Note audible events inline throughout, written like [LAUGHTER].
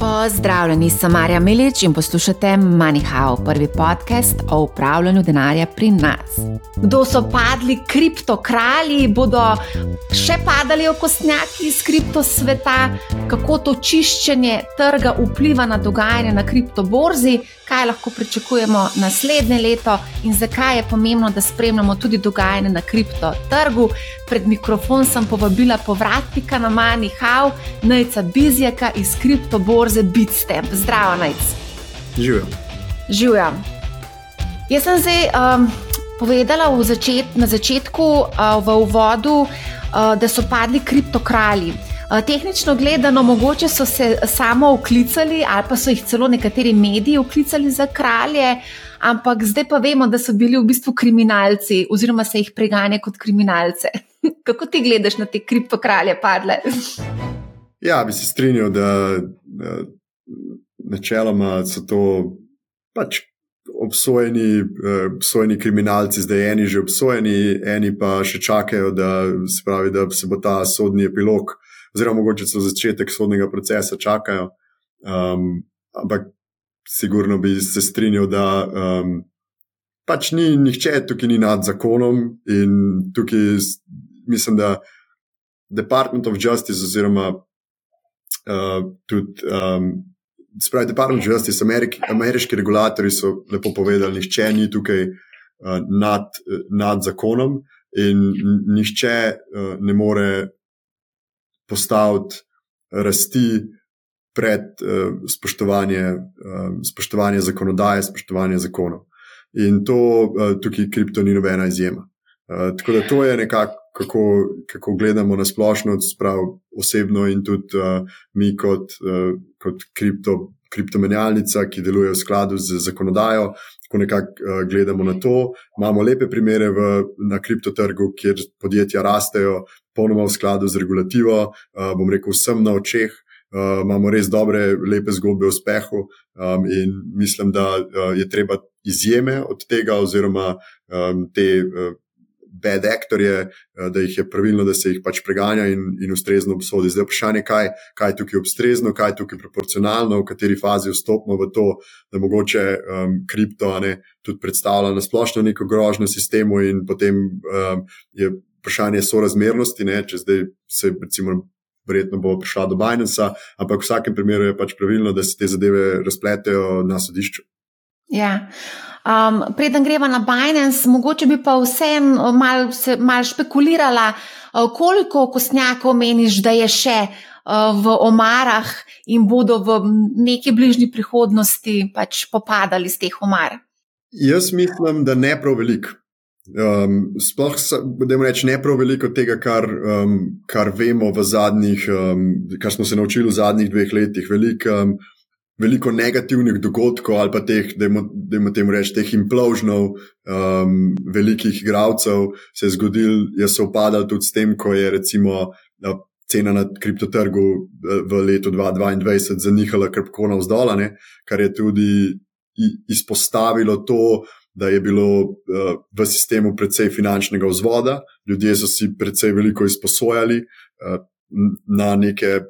Pozdravljeni, sem Marja Milič in poslušate MoneyHow, prvi podcast o upravljanju denarja pri nas. Kdo so padli kriptokrali, bodo še padali okostnjaki iz kriptosveta, kako to čiščenje trga vpliva na dogajanje na kriptoborzi, kaj lahko pričakujemo naslednje leto in zakaj je pomembno, da spremljamo tudi dogajanje na kriptotrgu. Pred mikrofon sem povabila povratnika na MoneyHow, Najca Bizjaka iz kriptoborze borze Bitstamp. Zdravo, Najc. Živim. Živim. Jaz sem zdaj um, povedala začet, na začetku, uh, v uvodu, uh, da so padli kriptokrali. Uh, tehnično gledano, mogoče so se samo uklicali, ali pa so jih celo nekateri mediji uklicali za kralje, ampak zdaj pa vemo, da so bili v bistvu kriminalci, oziroma se jih preganja kot kriminalce. [LAUGHS] Kako ti gledaš na te kriptokralje padle? Ja, bi se strinjal, da načeloma so to pač obsojeni, eh, obsojeni kriminalci, zdaj eni že obsojeni, eni pa še čakajo, da se, pravi, da se bo ta sodni epilog, oziroma mogoče so začetek sodnega procesa čakajo. Um, ampak sigurno bi se strinjal, da um, pač ni nihče tukaj ni nad zakonom in tukaj mislim, da Department of Justice oziroma uh, tudi, um, spravi, Department of Justice, Ameriki, ameriški regulatori so lepo povedali, nihče ni tukaj uh, nad, nad zakonom in nihče uh, ne more postaviti rasti pred uh, spoštovanje, uh, spoštovanje zakonodaje, spoštovanje zakonov. In to uh, tukaj kripto ni nobena izjema. Uh, tako da to je nekako kako, kako gledamo na splošno, sprav osebno in tudi uh, mi kot, uh, kot kripto, kriptomenjalnica, ki deluje v skladu z zakonodajo, kako nekako uh, gledamo na to. Imamo lepe primere v, na kriptotrgu, kjer podjetja rastejo, ponoma v skladu z regulativo, uh, bom rekel, vsem na očeh. Uh, imamo res dobre, lepe zgodbe o uspehu, um, in mislim, da uh, je treba izjeme od tega, oziroma um, te uh, bad actorje, eh, da jih je pravilno, da se jih pač preganja in, in ustrezno obsodi. Zdaj, vprašanje je, kaj, kaj je tukaj ustrezno, kaj je tukaj proporcionalno, v kateri fazi vstopimo v to, da mogoče um, kripto ne, tudi predstavlja na splošno neko grožnjo sistemu, in potem um, je vprašanje sorazmernosti, ne, če zdaj se recimo. Verjetno bo prišla do Binance, ampak v vsakem primeru je pač pravilno, da se te zadeve razpletejo na sodišču. Ja. Um, preden greva na Binance, mogoče bi pa vseeno malo mal špekulirala, uh, koliko kostnjakov meniš, da je še uh, v omarah in bodo v neki bližnji prihodnosti pač popadali z teh omar. Jaz mislim, da ne prav veliko. Um, sploh, da jim rečem, ne prav veliko tega, kar, um, kar vemo v zadnjih, um, kar smo se naučili v zadnjih dveh letih. Veliko um, veliko negativnih dogodkov ali pa teh, da imamo temu reči, teh impložnov um, velikih igralcev se je zgodil, je se upadal tudi s tem, ko je recimo cena na kriptotrgu eh, v letu 2022 zanihala krpko navzdolane, kar je tudi izpostavilo to, da je bilo uh, v sistemu precej finančnega vzvoda, ljudje so si precej veliko izposojali uh, na neke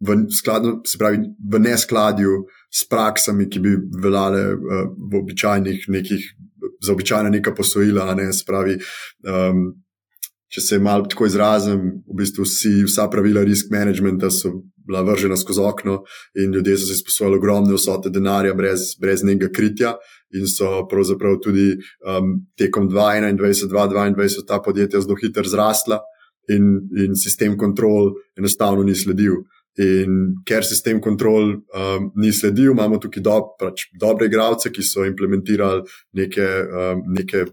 v, skladno, pravi, v neskladju s praksami, ki bi veljale uh, v običajnih nekih, za običajna neka posojila. Ne, spravi, um, če se malo tako izrazim, v bistvu vsi, vsa pravila risk managementa so bila vržena skozi okno in ljudje so se sposojali ogromne vsote denarja brez, brez nekega kritja. In so pravzaprav tudi um, tekom 2021-2022 ta podjetja zelo hitro zrasla, in, in sistem kontrol enostavno ni sledil. In ker sistem kontrol um, ni sledil, imamo tukaj do, pač dobre igralce, ki so implementirali neke, um, neke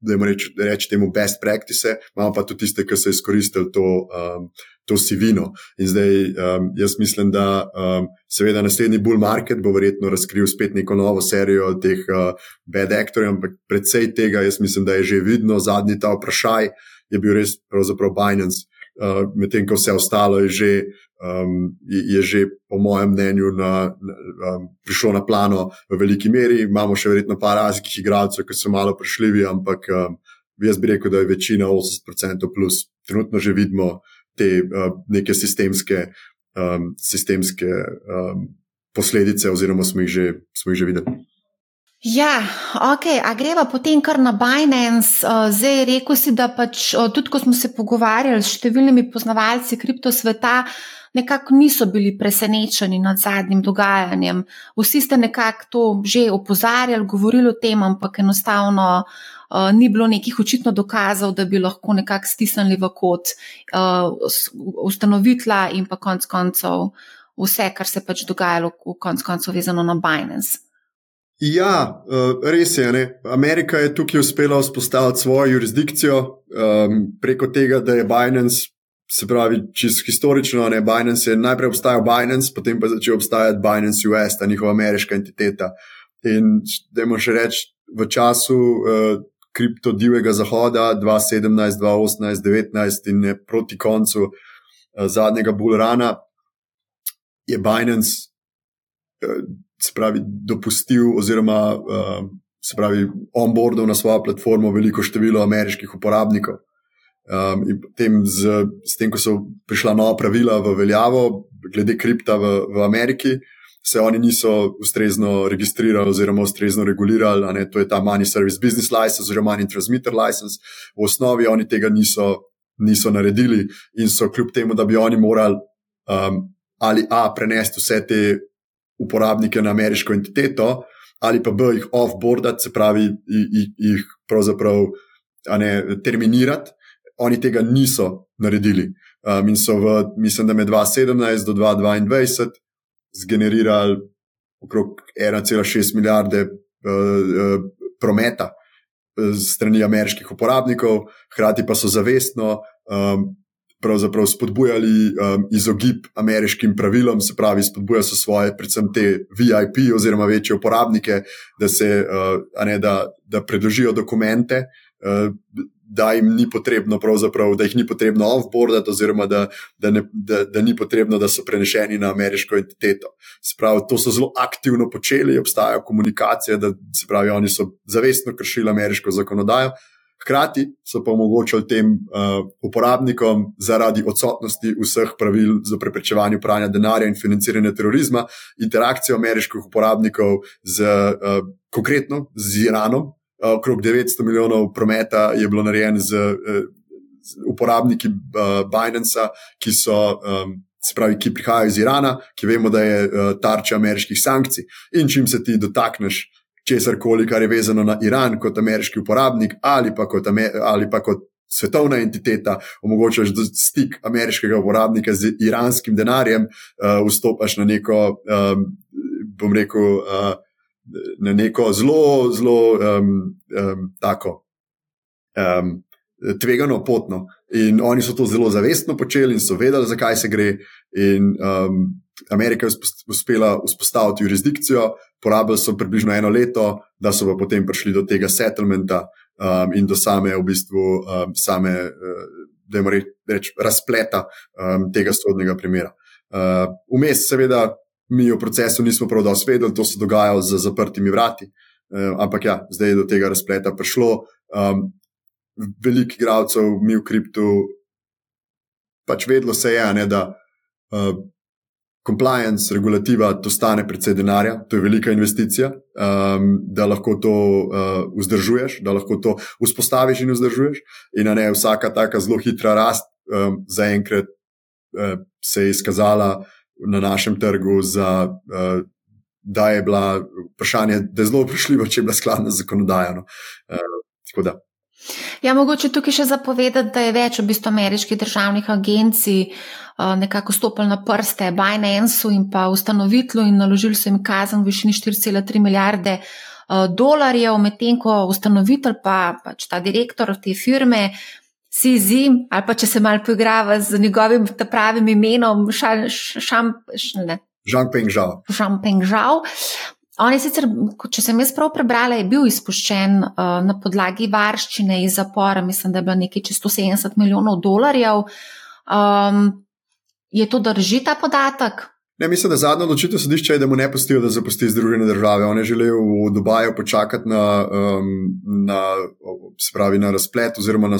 da jim reč, reči temu best practice, imamo pa tudi tiste, ki so izkoristili to, um, to sivino. In zdaj um, jaz mislim, da um, seveda naslednji bull market bo verjetno razkril spet neko novo serijo teh uh, bad actorjev, ampak predvsej tega jaz mislim, da je že vidno, zadnji ta vprašaj je bil res pravzaprav Binance. Uh, Medtem ko vse ostalo je že, um, je že po mojem mnenju, na, na, um, prišlo na plano v veliki meri. Imamo še verjetno par različnih igralcev, ki so malo prešljivi, ampak um, jaz bi rekel, da je večina 80% plus. Trenutno že vidimo te uh, neke sistemske um, sistemske um, posledice, oziroma smo jih že, smo jih že videli. Ja, ok, a greva potem kar na Binance. Zdaj, rekel si, da pač tudi, ko smo se pogovarjali s številnimi poznavalci kriptosveta, nekako niso bili presenečeni nad zadnjim dogajanjem. Vsi ste nekako to že opozarjali, govorili o tem, ampak enostavno uh, ni bilo nekih očitno dokazov, da bi lahko nekako stisnili v kot uh, ustanovitla in pa konc koncev vse, kar se pač dogajalo v konc koncev vezano na Binance. Ja, eh, res je. Ne? Amerika je tukaj uspela vzpostaviti svojo jurisdikcijo um, preko tega, da je Binance, se pravi, čisto historično, ne Binance je najprej obstajal Binance, potem pa je začel obstajati Binance US, ta njihova ameriška entiteta. In da imamo še reči, v času uh, kriptodivjega zahoda 2017, 2018, 2019 in proti koncu uh, zadnjega bullrana je Binance. Uh, se pravi, dopustil oziroma uh, se pravi, onboardil na svojo platformo veliko število ameriških uporabnikov. Um, in potem, z, s tem, ko so prišla nova pravila v veljavo, glede kripta v, v Ameriki, se oni niso ustrezno registrirali oziroma ustrezno regulirali. Ne, to je ta Money Service Business License oziroma Money Transmitter License. V osnovi oni tega niso, niso naredili in so kljub temu, da bi oni morali um, ali A prenesti vse te uporabnike na ameriško entiteto, ali pa B jih offboardati, se pravi, jih pravzaprav ne, terminirati. Oni tega niso naredili. Um, in so v, mislim, da med 2017 do 2022 zgenerirali okrog 1,6 milijarde uh, uh, prometa uh, strani ameriških uporabnikov, hkrati pa so zavestno um, pravzaprav spodbujali um, izogib ameriškim pravilom, se pravi, spodbujajo svoje, predvsem te VIP oziroma večje uporabnike, da, se, uh, ne, da, da predložijo dokumente. Uh, Da jim ni potrebno, da jih ni potrebno offboardati, oziroma da, da, ne, da, da ni potrebno, da so prenešeni na ameriško entiteto. Spravi, to so zelo aktivno počeli, obstajajo komunikacije, da se pravi, oni so zavestno kršili ameriško zakonodajo, Hkrati so pa omogočili tem uh, uporabnikom, zaradi odsotnosti vseh pravil za preprečevanje pranja denarja in financiranja terorizma, interakcijo ameriških uporabnikov z uh, konkretno z Iranom. Uh, okrog 900 milijonov prometa je bilo narejen z, uh, z uporabniki uh, Binance, ki so. Um, Se pravi, ki prihajajo iz Irana, ki vemo, da je uh, tarča ameriških sankcij, in čim se ti dotakneš česar koli, kar je vezano na Iran kot ameriški uporabnik ali pa kot, ali pa kot svetovna entiteta, omogočaš stik ameriškega uporabnika z iranskim denarjem, uh, vstopaš na neko, um, bom rekel, uh, na neko zelo, zelo um, um, tako. Um, Tvegano potno. In oni so to zelo zavestno počeli in so vedeli, zakaj se gre. In um, Amerika je uspela vzpostaviti jurisdikcijo, porabili so približno eno leto, da so potem prišli do tega settlementa um, in do same, v bistvu, um, same, uh, da imamo reči, razpleta um, tega sodnega primera. Uh, vmes, uh, seveda, mi v procesu nismo prav dobro svedeli, to se dogaja za zaprtimi vrati, uh, ampak ja, zdaj je do tega razpleta prišlo. Um, Veliko igralcev, mi v kriptu, pač vedlo se je, ne, da uh, compliance, regulativa, to stane precej denarja, to je velika investicija, um, da lahko to uh, vzdržuješ, da lahko to vzpostaviš in vzdržuješ. In ne vsaka taka zelo hitra rast um, zaenkrat uh, se je izkazala na našem trgu, za, uh, da je bila vprašanje, da je zelo vprašljivo, če je bila skladna z zakonodajo. No. Uh, Ja, mogoče tukaj še zapovedati, da je več v bistvu ameriških državnih agencij uh, nekako stopili na prste Binance in pa ustanovitlu in naložili so jim kazen v višini 4,3 milijarde uh, dolarjev, medtem ko ustanovitelj pa pač ta direktor te firme. CZ, ali pa če se malo poigrava z njegovim pravim imenom, Šampeng Žao. Šampeng Žao. On je sicer, če sem jaz prav prebrala, je bil izpuščen uh, na podlagi varščine iz zapora, mislim, da je bilo nekaj čez 170 milijonov dolarjev. Um, je to drži ta podatek? Ne, mislim, da zadnja odločitev sodišča je, da mu ne pustijo, da zapusti Združene države. On je želel v Dubaju počakati na, um, na, spravi, na razplet oziroma na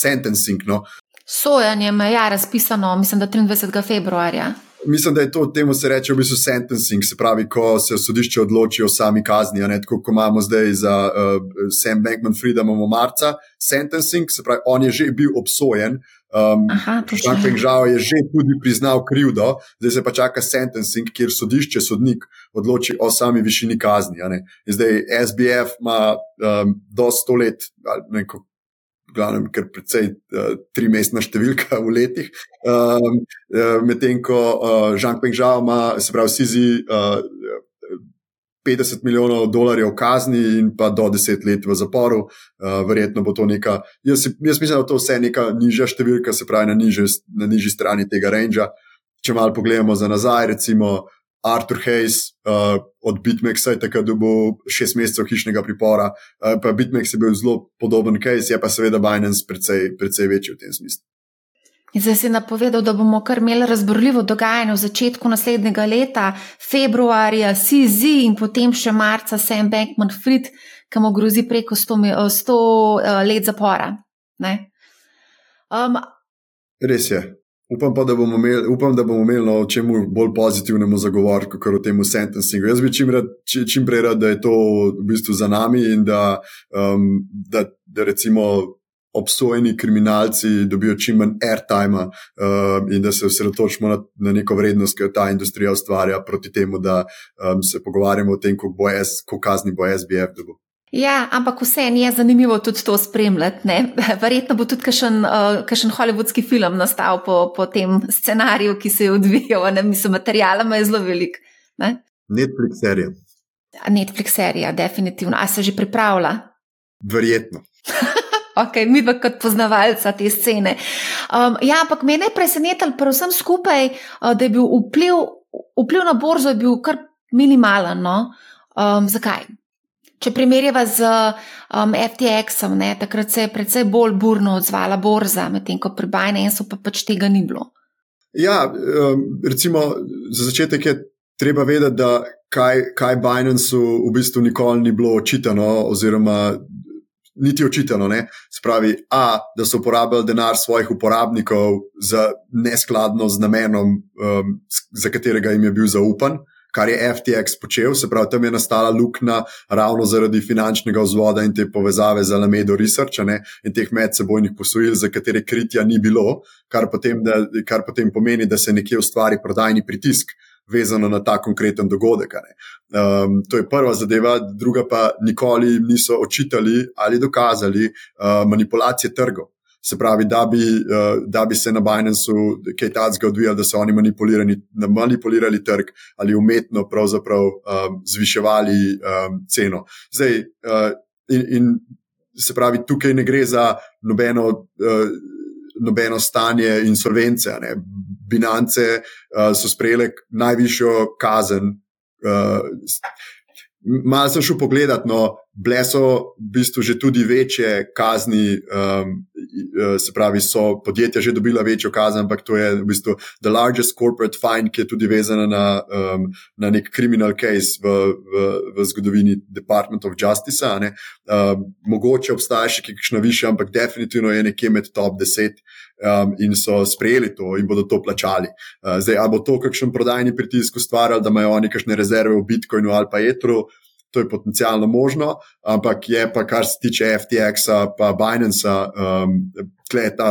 sentencing. No. Sojenjem je ja, razpisano, mislim, da 23. februarja. Mislim, da je to temu se reče v bistvu sentencing, se pravi, ko se sodišče odloči o sami kazni. Tako kot imamo zdaj za uh, Sam Bankman Fried, imamo marca sentencing, se pravi, on je že bil obsojen. Um, Frank Pengžal je že tudi priznal krivdo, zdaj se pa čaka sentencing, kjer sodišče, sodnik odloči o sami višini kazni. Zdaj SBF ima um, do sto let, neko glavnem, ker precej uh, tri mestna številka v letih. Um, Medtem ko uh, Žan Pengžal ima, se pravi, Sizi. Uh, 50 milijonov dolarjev kazni in pa do 10 let v zaporu, uh, verjetno bo to neka. Jaz, jaz mislim, da je to vse neka nižja številka, se pravi na, nižje, na nižji strani tega range. Če malo pogledamo za nazaj, recimo Arthur Hayes uh, od Bitmexa je takrat dobil šest mesecev hišnega pripora, uh, pa Bitmex je bil zelo podoben case, je pa seveda Binance precej, precej večji v tem smislu. Zdaj si napovedal, da bomo kar imeli razborljivo dogajanje v začetku naslednjega leta, februarja, CZ in potem še marca, Sam Bankman Fried, ki mu grozi preko 100, 100 uh, let zapora. Um, Res je. Upam pa, da bomo imeli, upam, da bomo imeli no, čemu bolj pozitivnemu zagovorku, kot o tem sentencingu. Jaz bi čim, rad, čim prej rad, da je to v bistvu za nami in da, um, da, da recimo obsojeni kriminalci dobijo čim manj airtime um, in da se osredotočimo na, na neko vrednost, ki jo ta industrija ustvarja, proti temu, da um, se pogovarjamo o tem, koliko kazni bo SBF dobil. Ja, ampak vseeno je zanimivo tudi to spremljati. Ne? [LAUGHS] Verjetno bo tudi kakšen, uh, hollywoodski film nastal po, po tem scenariju, ki se je odvijal. Mislim, materijala je zelo velik. Ne? Netflix serija. Netflix serija, definitivno. A se že pripravlja? Verjetno. ok, mi pa kot poznavalca te scene. Um, ja, ampak me je presenetilo, predvsem skupaj, uh, da je bil vpliv, vpliv na borzo kar minimalen. No? Um, zakaj? Če primerjava z um, FTX-om, takrat se je precej bolj burno odzvala borza, medtem ko pri Binance pa pač tega ni bilo. Ja, um, recimo za začetek je treba vedeti, da kaj, kaj Binance v bistvu nikoli ni bilo očitano, oziroma niti očitano. Ne? Spravi, a, da so uporabljali denar svojih uporabnikov za neskladno z namenom, um, za katerega jim je bil zaupan kar je FTX počel, se pravi, tam je nastala luknja ravno zaradi finančnega vzvoda in te povezave z Alamedo Research ne, in teh medsebojnih posojil, za katere kritja ni bilo, kar potem, da, kar potem pomeni, da se nekje ustvari prodajni pritisk. Vezano na ta konkreten dogodek. Um, to je prva zadeva, druga pa nikoli niso očitali ali dokazali uh, manipulacije trgov. Se pravi, da bi, uh, da bi se na Binanceu kaj takega odvijali, da so oni manipulirali, manipulirali trg ali umetno um, zviševali um, ceno. Zdaj, uh, in, in se pravi, tukaj ne gre za nobeno, uh, nobeno stanje insolvence. Ne. Binance uh, so sprejele najvišjo kazen. Uh, Malo sem šel pogledat, no, bile so v bistvu že tudi večje kazni, um, se pravi, so podjetja že dobila večjo kazen, ampak to je v bistvu the largest corporate fine, ki je tudi vezana na, um, na nek criminal case v, v, v zgodovini Department of Justice. Um, mogoče obstaja še kakšna višja, ampak definitivno je nekje med top 10. Um, in so sprejeli to, in bodo to plačali. Uh, zdaj, ali bo to kakšen prodajni pritisk ustvarjal, da imajo oni kakšne rezerve v Bitcoinu ali pa Etru, to je potencialno možno, ampak je pa, kar se tiče FTX-a, pa Binance-a, um, tle je ta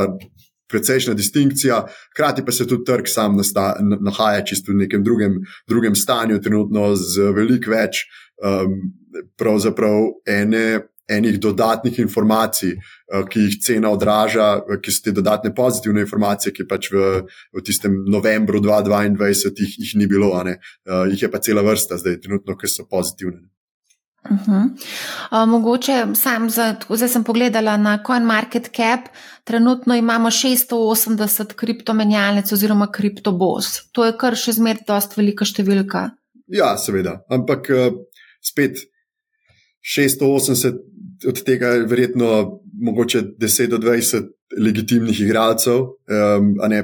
precejšnja distinkcija, hkrati pa se tudi trg sam nasta, nahaja čisto v nekem drugem, drugem stanju, trenutno z veliko več, um, pravzaprav ene. Enih dodatnih informacij, uh, ki jih cena odraža, uh, ki so te dodatne pozitivne informacije, ki pač v, v tistem novembru 2022 jih, jih ni bilo, uh, jih je pa cela vrsta zdaj, trenutno, ki so pozitivne. Uh -huh. uh, mogoče sam, za, zdaj sem pogledala na CoinMarketCap, trenutno imamo 680 kriptomenjalnic oziroma kriptobos. To je kar še zmeraj dosta velika številka. Ja, seveda, ampak spet 680 od tega je verjetno mogoče 10 do 20 legitimnih igralcev, um, a ne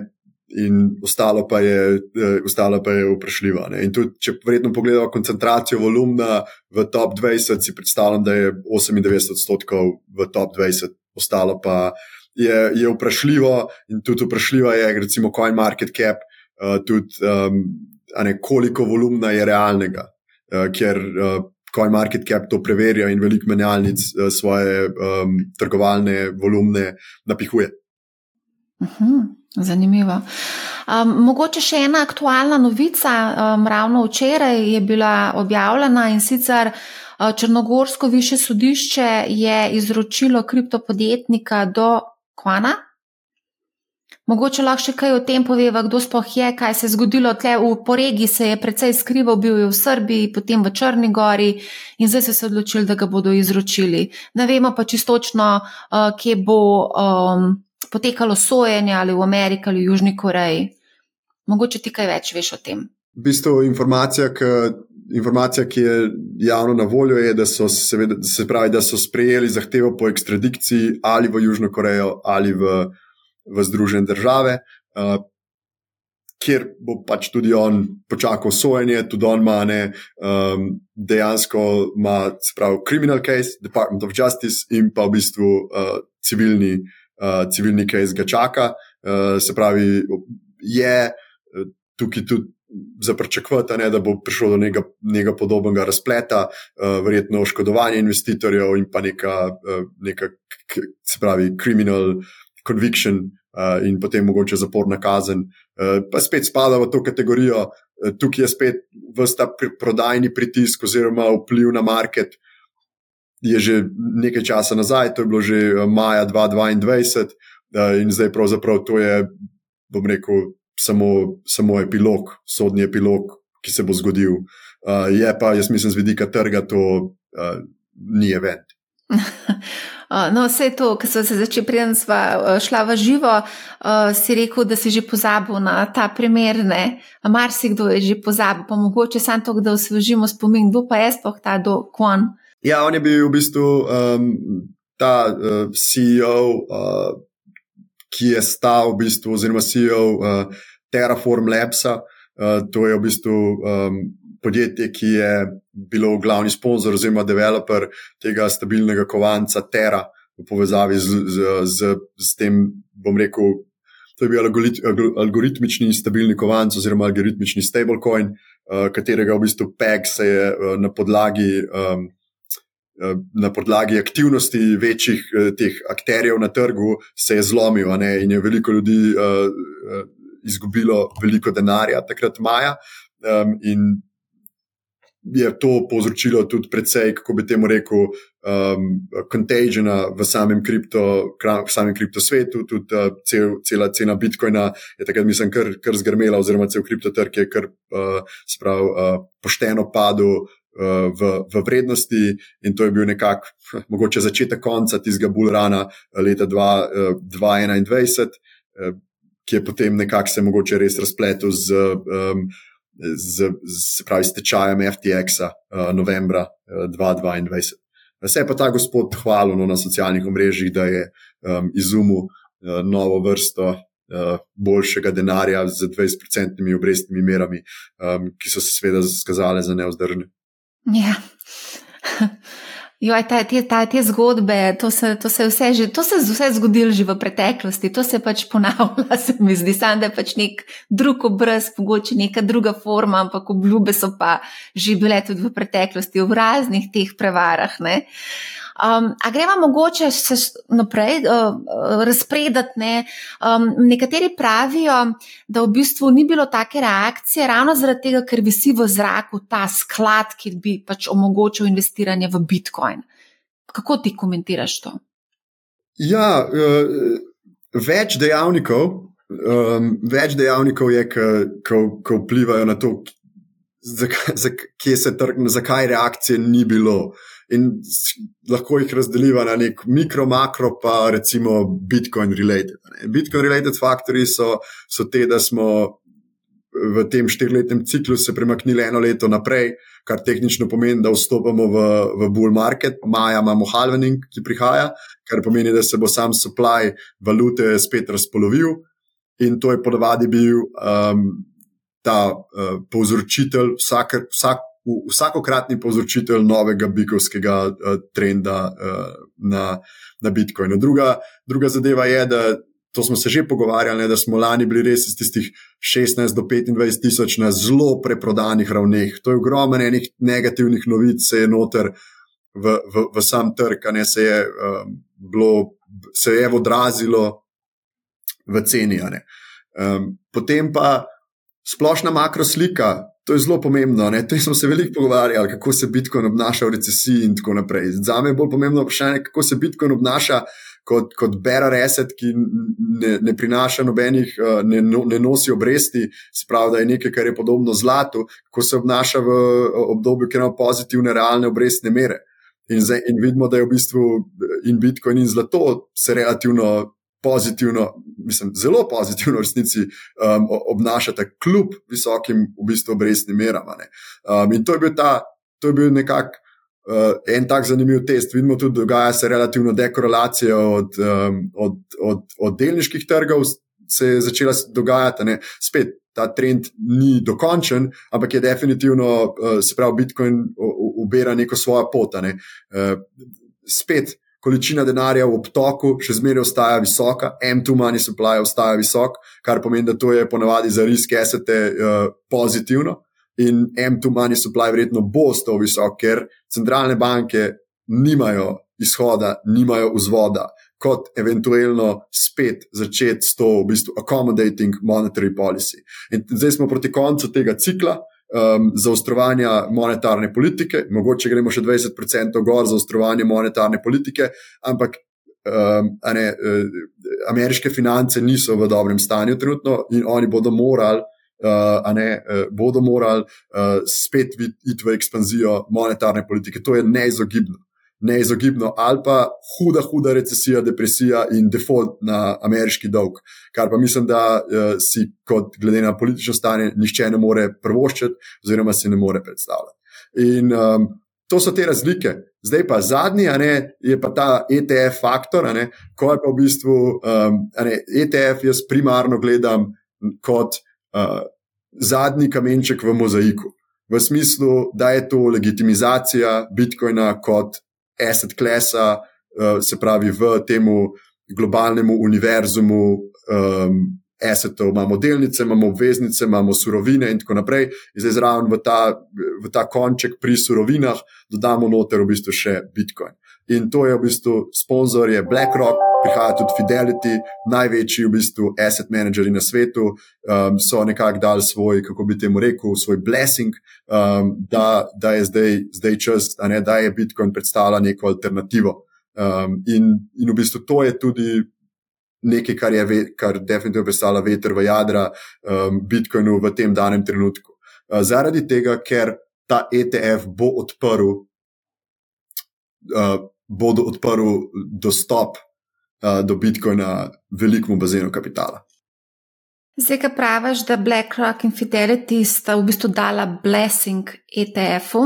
in ostalo pa je, uh, ostalo pa je vprašljivo. In tudi, če vredno pogledamo koncentracijo volumna v top 20, si predstavljam, da je 98 odstotkov v top 20, ostalo pa je, je vprašljivo in tudi vprašljivo je, recimo, coin market cap, uh, tudi um, ne, koliko volumna je realnega, uh, ker uh, coin market cap to preverja in veliko menjalnic uh, svoje um, trgovalne volumne napihuje. Uh mhm, -huh, zanimivo. Um, mogoče še ena aktualna novica. Um, ravno včeraj je bila objavljena in sicer uh, Črnogorsko više sodišče je izročilo kriptopodjetnika do Kwana. Mogoče lahko še kaj o tem poveva, kdo sploh je, kaj se je zgodilo tle v poregi, se je precej skrival, bil je v Srbiji, potem v Črni gori in zdaj so se odločili, da ga bodo izročili. Ne vemo pa čistočno, uh, kje bo um, potekalo sojenje ali v Ameriki ali v Južni Koreji. Mogoče ti kaj več veš o tem. V bistvu informacija, ki, informacija, ki je javno na voljo, je, da so, seveda, se pravi, da so sprejeli zahtevo po ekstradikciji ali v Južno Korejo ali v v Združene države, uh, kjer bo pač tudi on počakal sojenje, tudi on ima ne, um, dejansko ima, se pravi, criminal case, Department of Justice in pa v bistvu uh, civilni, uh, civilni case ga čaka. Uh, se pravi, je tukaj tudi. Zaprčakovati, da bo prišlo do nekega, nekega podobnega razpleta, uh, verjetno oškodovanje investitorjev in pa neka, uh, neka se pravi, criminal uh, conviction uh, in potem mogoče zaporna kazen. Uh, pa spet spada v to kategorijo, uh, tukaj je spet vsta pr prodajni pritisk oziroma vpliv na market. Je že nekaj časa nazaj, to je bilo že maja 2022, in zdaj pravzaprav to je, bom rekel, samo, samo epilog, sodni epilog, ki se bo zgodil. Uh, je pa, jaz mislim, z vidika trga, to uh, ni event. [LAUGHS] No, vse to, ki so se začeli, preden smo šla v živo, si rekel, da si že pozabil na ta primer. Mar si kdo je že pozabil, pa mogoče samo to, da osvežimo spomin, kdo pa je sploh ta do Kwan. Ja, on je bil v bistvu um, ta uh, CEO, uh, ki je stal v bistvu, oziroma CEO uh, Terraform Labsa. Uh, to je v bistvu um, podjetje, ki je bilo glavni sponzor oziroma developer tega stabilnega kovanca Terra v povezavi z, z, z, z tem, bom rekel, to je bil algoritmični stabilni kovanc oziroma algoritmični stablecoin, uh, katerega v bistvu PEG se je uh, na podlagi. Um, Na podlagi aktivnosti večjih teh akterjev na trgu se je zlomil, in je veliko ljudi uh, izgubilo veliko denarja takrat maja. Um, in je to povzročilo tudi precej, kako bi temu rekel, um, contagiona v samem, kripto, v samem kriptosvetu. Tudi uh, cel, cela cena Bitcoina je takrat, mislim, kar, kar zgrmela, oziroma cel kriptotrg je kar uh, sprav, uh, pošteno padel. Uh, v, v vrednosti, in to je bil nekako, mogoče začetek konca tistega Bulrana leta 2021, uh, ki je potem nekako se mogoče res razpletel z um, z, z pravi, stečajem FTX-a uh, novembra uh, 2022. Se je pa ta gospod hvalil no, na socialnih omrežjih, da je um, izumil uh, novo vrsto uh, boljšega denarja z 20-odstotnimi obrestnimi merami, um, ki so se seveda skazale za neozdržne. Ja. Joj, ta, te, ta, te zgodbe, to se, to se vse že, to se vse zgodilo že v preteklosti, to se pač ponavlja, [LAUGHS] se mi zdi, sam da je pač nek drug obraz, mogoče neka druga forma, ampak obljube so pa že bile tudi v preteklosti, v raznih teh prevarah. Ne. Um, a greva mogoče se naprej uh, razpredati? Ne? Um, nekateri pravijo, da v bistvu ni bilo take reakcije, ravno zaradi tega, ker visi v zraku ta sklad, ki bi pač omogočil investiranje v Bitcoin. Kako ti komentiraš to? Ja, uh, več dejavnikov. Um, več dejavnikov je, ki vplivajo na to, zakaj, zakaj, zakaj reakcije ni bilo. In lahko jih razdeliva na nek mikro, makro, pa recimo Bitcoin related. Bitcoin related faktori so, so te, da smo v tem štirletnem ciklu se premaknili eno leto naprej, kar tehnično pomeni, da vstopamo v, v bull market. Maja imamo halvening, ki prihaja, kar pomeni, da se bo sam supply valute spet razpolovil. In to je ponavadi bil um, ta uh, povzročitelj, vsak, vsak vsakokratni povzročitelj novega bikovskega uh, trenda uh, na, na Bitcoinu. Druga, druga zadeva je, da to smo se že pogovarjali, ne, da smo lani bili res iz tistih 16 do 25 tisoč na zelo preprodanih ravneh. To je ogromno enih negativnih novic, se je noter v, v, v sam trg, ne se je, um, bilo, se je odrazilo v ceni. Um, potem pa splošna makroslika. To je zelo pomembno. Ne? To smo se veliko pogovarjali, kako se Bitcoin obnaša v recesiji in tako naprej. Za me je bolj pomembno vprašanje, kako se Bitcoin obnaša kot, kot bearer asset, ki ne, ne prinaša nobenih, uh, ne, no, ne nosi obresti, se pravi, da je nekaj, kar je podobno zlatu, kako se obnaša v obdobju, ki ima pozitivne, realne obrestne mere. In, zdaj, in vidimo, da je v bistvu in Bitcoin in zlato se relativno pozitivno, mislim, zelo pozitivno v resnici um, obnašata, kljub visokim v bistvu obrestnim meram. Um, in to je bil ta, to je bil nekako. Uh, en tak zanimiv test. Vidimo tudi, dogaja se relativno dekorelacija od, um, od, od, od delniških trgov, se je začela dogajati. Ne. Spet ta trend ni dokončen, ampak je definitivno, uh, se pravi, Bitcoin ubira neko svojo pot. Ne. Uh, spet količina denarja v obtoku še zmeraj ostaja visoka, M2 money supply ostaja visok, kar pomeni, da to je ponavadi za riske esete uh, pozitivno. In M2 money supply verjetno bo ostal visok, ker centralne banke nimajo izhoda, nimajo vzvoda, kot eventualno spet začeti s to v bistvu accommodating monetary policy. In zdaj smo proti koncu tega cikla um, zaostrovanja monetarne politike, mogoče gremo še 20% gor za zaostrovanje monetarne politike, ampak um, ne, uh, ameriške finance niso v dobrem stanju trenutno in oni bodo morali. Uh, ne, uh, bodo morali uh, spet iti v ekspanzijo monetarne politike. To je neizogibno neizogibno, ali pa huda, huda recesija, depresija in default na ameriški dolg, kar pa mislim, da uh, si, kot glede na politično stanje, nišče ne more prvoščiti, oziroma si ne more predstavljati. In um, to so te razlike. Zdaj pa zadnji, ne, je pa ta ETF faktor, ne, ko je pa v bistvu um, ne, ETF, jaz primarno gledam kot uh, zadnji kamenček v mozaiku. V smislu, da je to legitimizacija Bitcoina kot asset klasa, uh, se pravi v tem globalnem univerzumu um, assetov. Imamo delnice, imamo obveznice, imamo surovine in tako naprej. In zdaj zraven v ta, v ta konček pri surovinah dodamo noter v bistvu še Bitcoin. In to je v bistvu sponzor, je BlackRock, prihaja tudi Fidelity, največji v bistvu asset manageri na svetu, um, so nekako dali svoj, kako bi temu rekel, svoj blessing, um, da, da je zdaj, zdaj čas, ne, da je Bitcoin predstavlja neko alternativo. Um, in, in v bistvu to je tudi nekaj, kar je kar definitivno predstavlja veter v jadra um, Bitcoinu v tem danem trenutku. Uh, zaradi tega, ker ta ETF bo odprl. Uh, bodo odprli dostop do Bitcoina velikemu bazenu kapitala. Zdaj, ki praviš, da BlackRock in Fidelity sta v bistvu dala blessing ETF-u,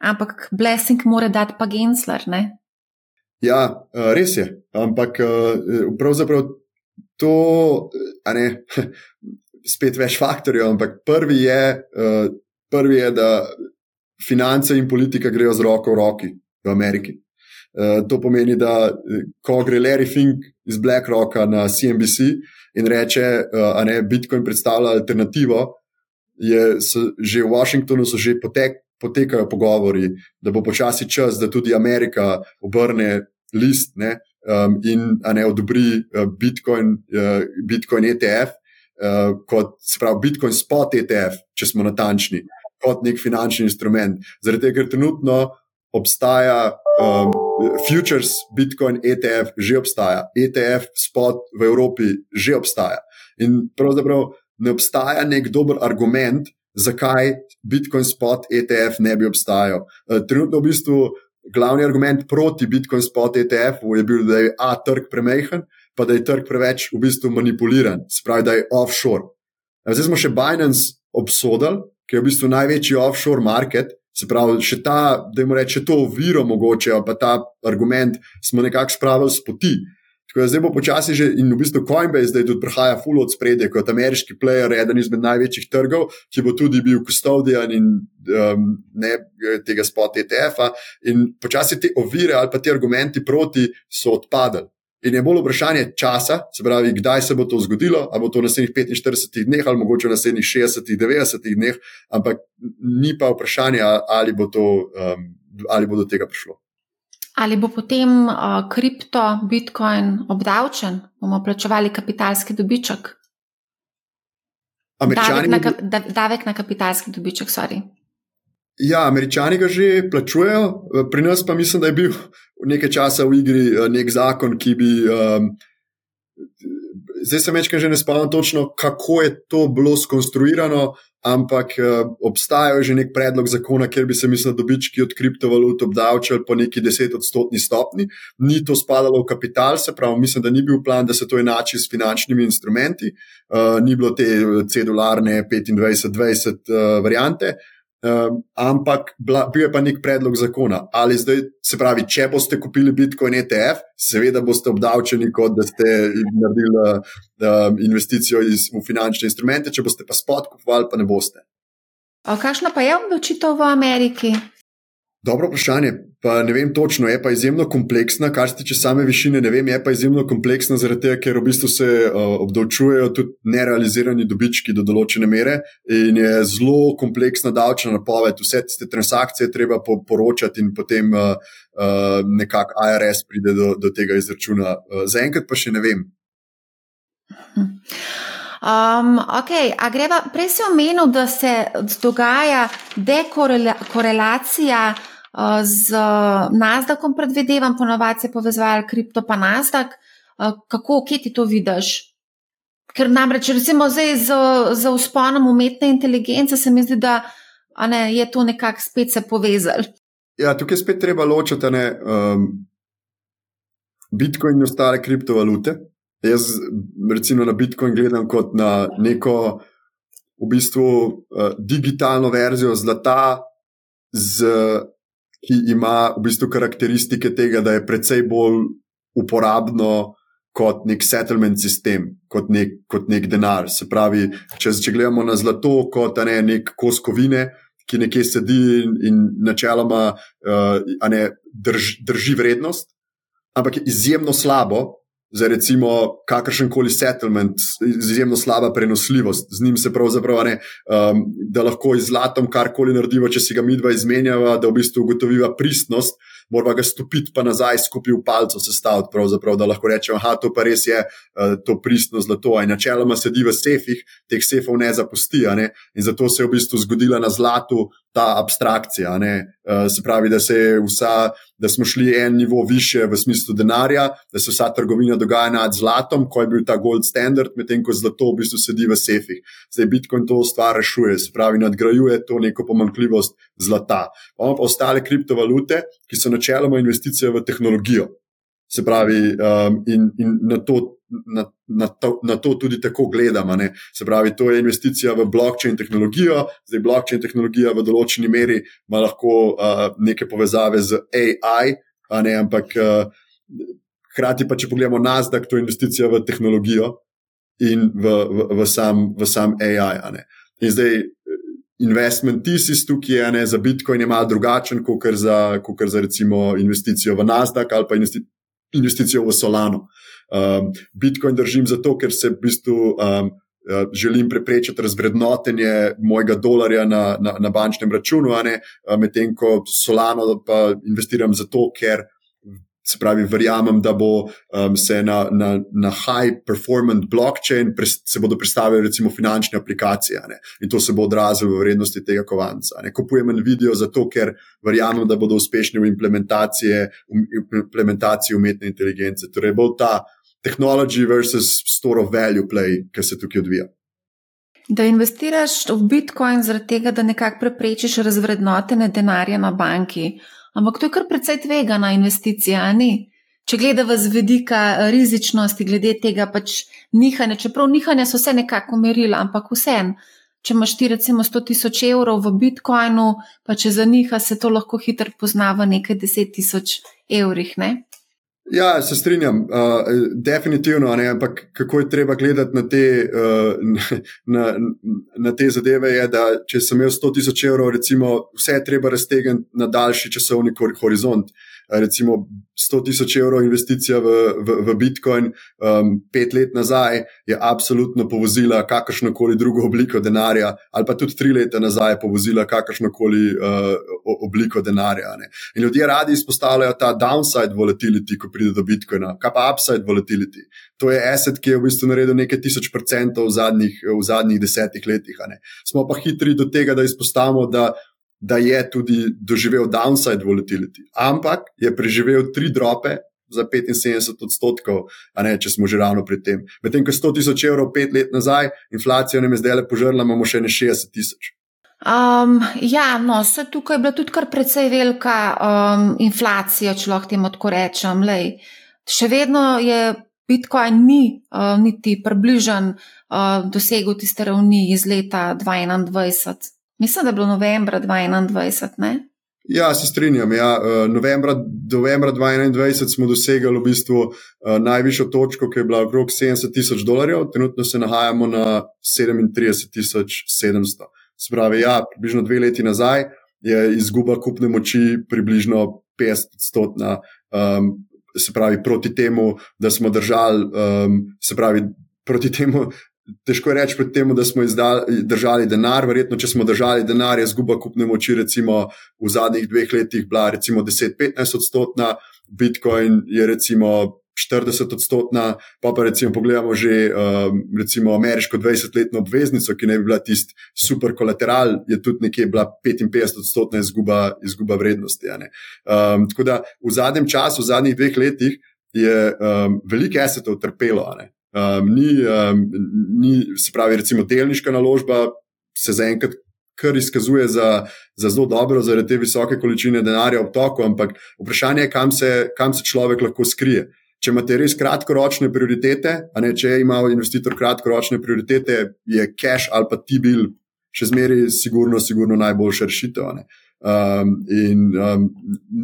ampak blessing mora dati pa Gensler, ne? Ja, res je. Ampak pravzaprav to, a ne, [LAUGHS] spet več faktorjev, ampak prvi je, prvi je, da finance in politika grejo z roko v roki v Ameriki. Eh, to pomeni, da eh, ko gre Larry Fink iz BlackRocka na CNBC in reče, da uh, Bitcoin predstavlja alternativo, je že v Washingtonu že potek, potekajo pogovori, da bo počasi čas, da tudi Amerika obrne list ne, um, in ne odobri Bitcoin, uh, Bitcoin ETF. Uh, kot se pravi, Bitcoin spot ETF, če smo natančni, kot nek finančni instrument. Zaradi tega, ker trenutno obstaja um, futures, Bitcoin, ETF, že obstaja, ETF, spot v Evropi že obstaja. In pravzaprav ne obstaja nek dober argument, zakaj Bitcoin, spot, ETF ne bi obstajal. Uh, trenutno v bistvu glavni argument proti Bitcoin, spot, ETF je bil, da je A trg premehen, pa da je trg preveč v bistvu manipuliran, spravi, da je offshore. Zdaj smo še Binance obsodili, ki je v bistvu največji offshore market, Se pravi, še ta, da jim reče, to oviro mogoče, pa ta argument smo nekako spravili s poti. Zdaj bo počasi že in v bistvu Coinbase zdaj tudi prihaja full od spredje kot ameriški player, eden izmed največjih trgov, ki bo tudi bil custodian in um, ne tega spot ETF-a. In počasi te ovire ali pa ti argumenti proti so odpadali. In je bolj vprašanje časa, se pravi, kdaj se bo to zgodilo, ali bo to v naslednjih 45 dneh, ali mogoče v naslednjih 60-90 dneh, ampak ni pa vprašanje, ali bo, to, um, ali bo do tega prišlo. Ali bo potem uh, kripto, bitcoin obdavčen, bomo plačevali kapitalski dobiček? Davek na, davek na kapitalski dobiček, sorry. Ja, američani ga že plačujejo, pri nas pa mislim, da je bil [LAUGHS] nekaj časa v igri eh, nek zakon, ki bi. Um, zdaj se mečkam že ne spomnim točno, kako je to bilo skonstruirano, ampak uh, obstaja že nek predlog zakona, kjer bi se, mislim, dobički od kriptovalut obdavčali po neki desetodstotni stopni. Ni to spadalo v kapital, se pravi, mislim, da ni bil plan, da se to enači s finančnimi instrumenti, uh, ni bilo te cedularne 25-20 uh, variante. Um, ampak bila, bil je pa nek predlog zakona. Ali zdaj, se pravi, če boste kupili Bitcoin ETF, seveda boste obdavčeni, kot da ste naredili um, investicijo iz, v finančne instrumente, če boste pa spot kupovali, pa ne boste. Kakšna pa je odločitev v Ameriki? Dobro vprašanje. Pa ne vem točno, je pa izjemno kompleksna, kar se tiče same višine. Ne vem, je pa izjemno kompleksna, zaradi tega, ker v bistvu se uh, obdavčujejo tudi nerealizirani dobički do določene mere in je zelo kompleksna davčna napoved. Vse te transakcije treba po, poročati in potem uh, uh, nekako IRS pride do, do tega izračuna. Uh, Zaenkrat pa še ne vem. Um, okay. greva, prej si omenil, da se dogaja dekorelacija z Nasdaqom predvidevam, ponovadi se povezovali kripto pa Nasdaq. Kako, kje ti to vidiš? Ker namreč, recimo, zdaj z, z usponom umetne inteligence se mi zdi, da ne, je to nekako spet se povezalo. Ja, tukaj spet treba ločiti ne, um, Bitcoin in ostale kriptovalute. Jaz, recimo, na Bitcoin gledam kot na neko v bistvu uh, digitalno verzijo zlata z ki ima v bistvu karakteristike tega, da je precej bolj uporabno kot nek settlement sistem, kot nek, kot nek denar. Se pravi, če, če gledamo na zlato kot ne, nek kos kovine, ki nekje sedi in, in načeloma uh, ne, drž, drži vrednost, ampak je izjemno slabo, za recimo kakršen koli settlement, izjemno slaba prenosljivost. Z njim se pravzaprav ne, um, da lahko iz zlatom karkoli naredimo, če si ga midva izmenjava, da v bistvu ugotoviva pristnost, moramo ga stopiti pa nazaj, skupaj v palco sestaviti, da lahko rečemo, da to pa res je uh, to pristno zlato. In načeloma sedi v sefih, teh sefov ne zapusti. Ne? In zato se je v bistvu zgodila na zlatu ta abstrakcija. Uh, se pravi, da, se vsa, da smo šli en nivo više v smislu denarja, da se vsa trgovina dogaja nad zlatom, ko je bil ta gold standard, medtem ko zlato v bistvu sedi v sefih. Zdaj Bitcoin to stvar rešuje, se pravi, nadgrajuje to neko pomankljivost zlata. Pa pa ostale kriptovalute, ki so načeloma investicije v tehnologijo. Se pravi, um, in, in na, to, na, na, to, na to tudi tako gledamo. Se pravi, to je investicija v blockchain tehnologijo. Zdaj, blockchain tehnologija v določeni meri ima lahko uh, neke povezave z AI, ne, ampak uh, hkrati pa, če pogledamo Nasdaq, to je investicija v tehnologijo in v, v, v, sam, v sam AI. In zdaj, investment thesis tukaj je ne, za Bitcoin je malo drugačen, kot za, za recimo investicijo v Nasdaq ali pa investicijo v Solano. Um, Bitcoin držim zato, ker se v bistvu um, uh, želim preprečiti razvrednotenje mojega dolarja na, na, na bančnem računu, medtem ko Solano investiram zato, ker Se pravi, verjamem, da bo um, se na, na, na high performance blockchain pres, se bodo predstavili recimo finančne aplikacije ne? in to se bo odrazilo v vrednosti tega kovanca. Ne? Kupujem en video zato, ker verjamem, da bodo uspešni v v implementaciji umetne inteligence. Torej, bo ta technology versus store of value play, ki se tukaj odvija. Da investiraš v Bitcoin zaradi tega, da nekako preprečiš razvrednotenje denarja na banki. Ampak to je kar precej tvegana investicija, ni? Če gledamo z vidika rizičnosti, glede tega pač nihanja, čeprav nihanja so vse nekako merila, ampak vsem. Če imaš ti recimo 100 tisoč evrov v bitcoinu, pa če za njiha se to lahko hitro pozna v nekaj deset tisoč evrih. Ne? Ja, se strinjam, uh, definitivno, ne, ampak kako je treba gledati na te, uh, [LAUGHS] na, na te zadeve, je, da če sem imel 100 tisoč evrov, recimo, vse je treba raztegniti na daljši časovni horizont. Uh, recimo 100 tisoč evrov investicija v, v, v Bitcoin um, pet let nazaj je absolutno povozila kakršno koli drugo obliko denarja, ali pa tudi tri leta nazaj je povozila kakršno koli uh, obliko denarja. Ne. In ljudje radi izpostavljajo ta downside volatility, ko pride do Bitcoina, kaj pa upside volatility. To je asset, ki je v bistvu naredil nekaj tisoč procentov v zadnjih, v zadnjih desetih letih. Smo pa hitri do tega, da izpostavimo, da da je tudi doživel downside volatility, ampak je preživel tri drope za 75 odstotkov, a ne če smo že ravno pri tem. Medtem ko 100 tisoč evrov pet let nazaj, inflacija nam je zdaj le požrla, imamo še ne 60 tisoč. Um, ja, no, se tukaj je bila tudi kar precej velika um, inflacija, če lahko temu tako rečem. Lej, še vedno je Bitcoin ni uh, niti približen uh, dosegu tiste ravni iz leta 2021. Mislim, da je bilo novembra 2021. Ne? Ja, se strinjam. Ja. Uh, novembra, novembra 2021 smo dosegli v bistvu uh, najvišjo točko, ki je bila okrog 70 tisoč dolarjev, trenutno se nahajamo na 37 tisoč 700. Spravi, ja, približno dve leti nazaj je izguba kupne moči približno 50 odstotna. Um, se pravi, proti temu, da smo držali, um, se pravi, proti temu, Težko je reči pred tem, da smo izdali, držali denar. Verjetno, če smo držali denar, je zguba kupne moči, recimo v zadnjih dveh letih, bila recimo 10-15 odstotna, Bitcoin je recimo 40 odstotna, pa pa recimo pogledamo že um, recimo ameriško 20-letno obveznico, ki ne bi bila tisti super kolateral, je tudi nekje bila 55 odstotna izguba, izguba vrednosti. Um, tako da v zadnjem času, v zadnjih dveh letih, je um, veliko esetov trpelo. Um, ni, um, ni, se pravi, recimo delniška naložba se zaenkrat kar izkazuje za, za zelo dobro, zaradi te visoke količine denarja v toku, ampak vprašanje je, kam se, kam se človek lahko skrije. Če imate res kratkoročne prioritete, a ne če ima investitor kratkoročne prioritete, je cash ali pa T-bill še zmeraj sigurno, sigurno najboljša rešitev. Um, in um,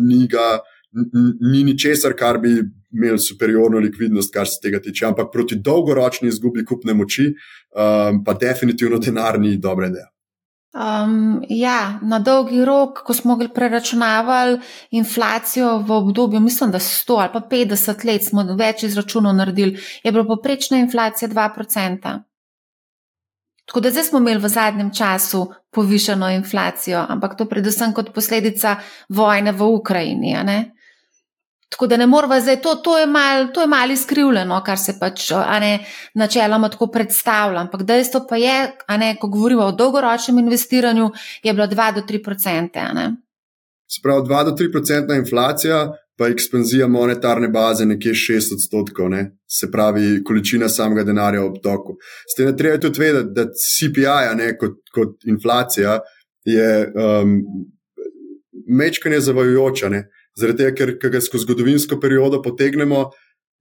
ni ga ni ničesar, kar bi imel superiorno likvidnost, kar se tega tiče, ampak proti dolgoročni izgubi kupne moči, um, pa definitivno denar ni dobra ideja. Um, ja, na dolgi rok, ko smo preračunavali inflacijo v obdobju, mislim, da 100 ali pa 50 let, smo več izračunov naredili, je bila poprečna inflacija 2%. Tako da zdaj smo imeli v zadnjem času povišeno inflacijo, ampak to predvsem kot posledica vojne v Ukrajini. Tako da ne moramo zdaj, to, to je malo mal izkrivljeno, kar se pač ne, načeloma tako predstavlja. Ampak dejstvo pa je, ne, ko govorimo o dolgoročnem investiranju, je bilo 2 do 3 odstotke. Sprav 2 do 3 odstotna inflacija, pa ekspanzija monetarne baze nekje 6 odstotkov, ne? se pravi, količina samega denarja v obtoku. Ste ne treba tudi vedeti, da CPI, ne, kot, kot inflacija, je um, mečkanje zavajujoča. Zaradi tega, ker, ker ga skozi zgodovinsko periodo potegnemo,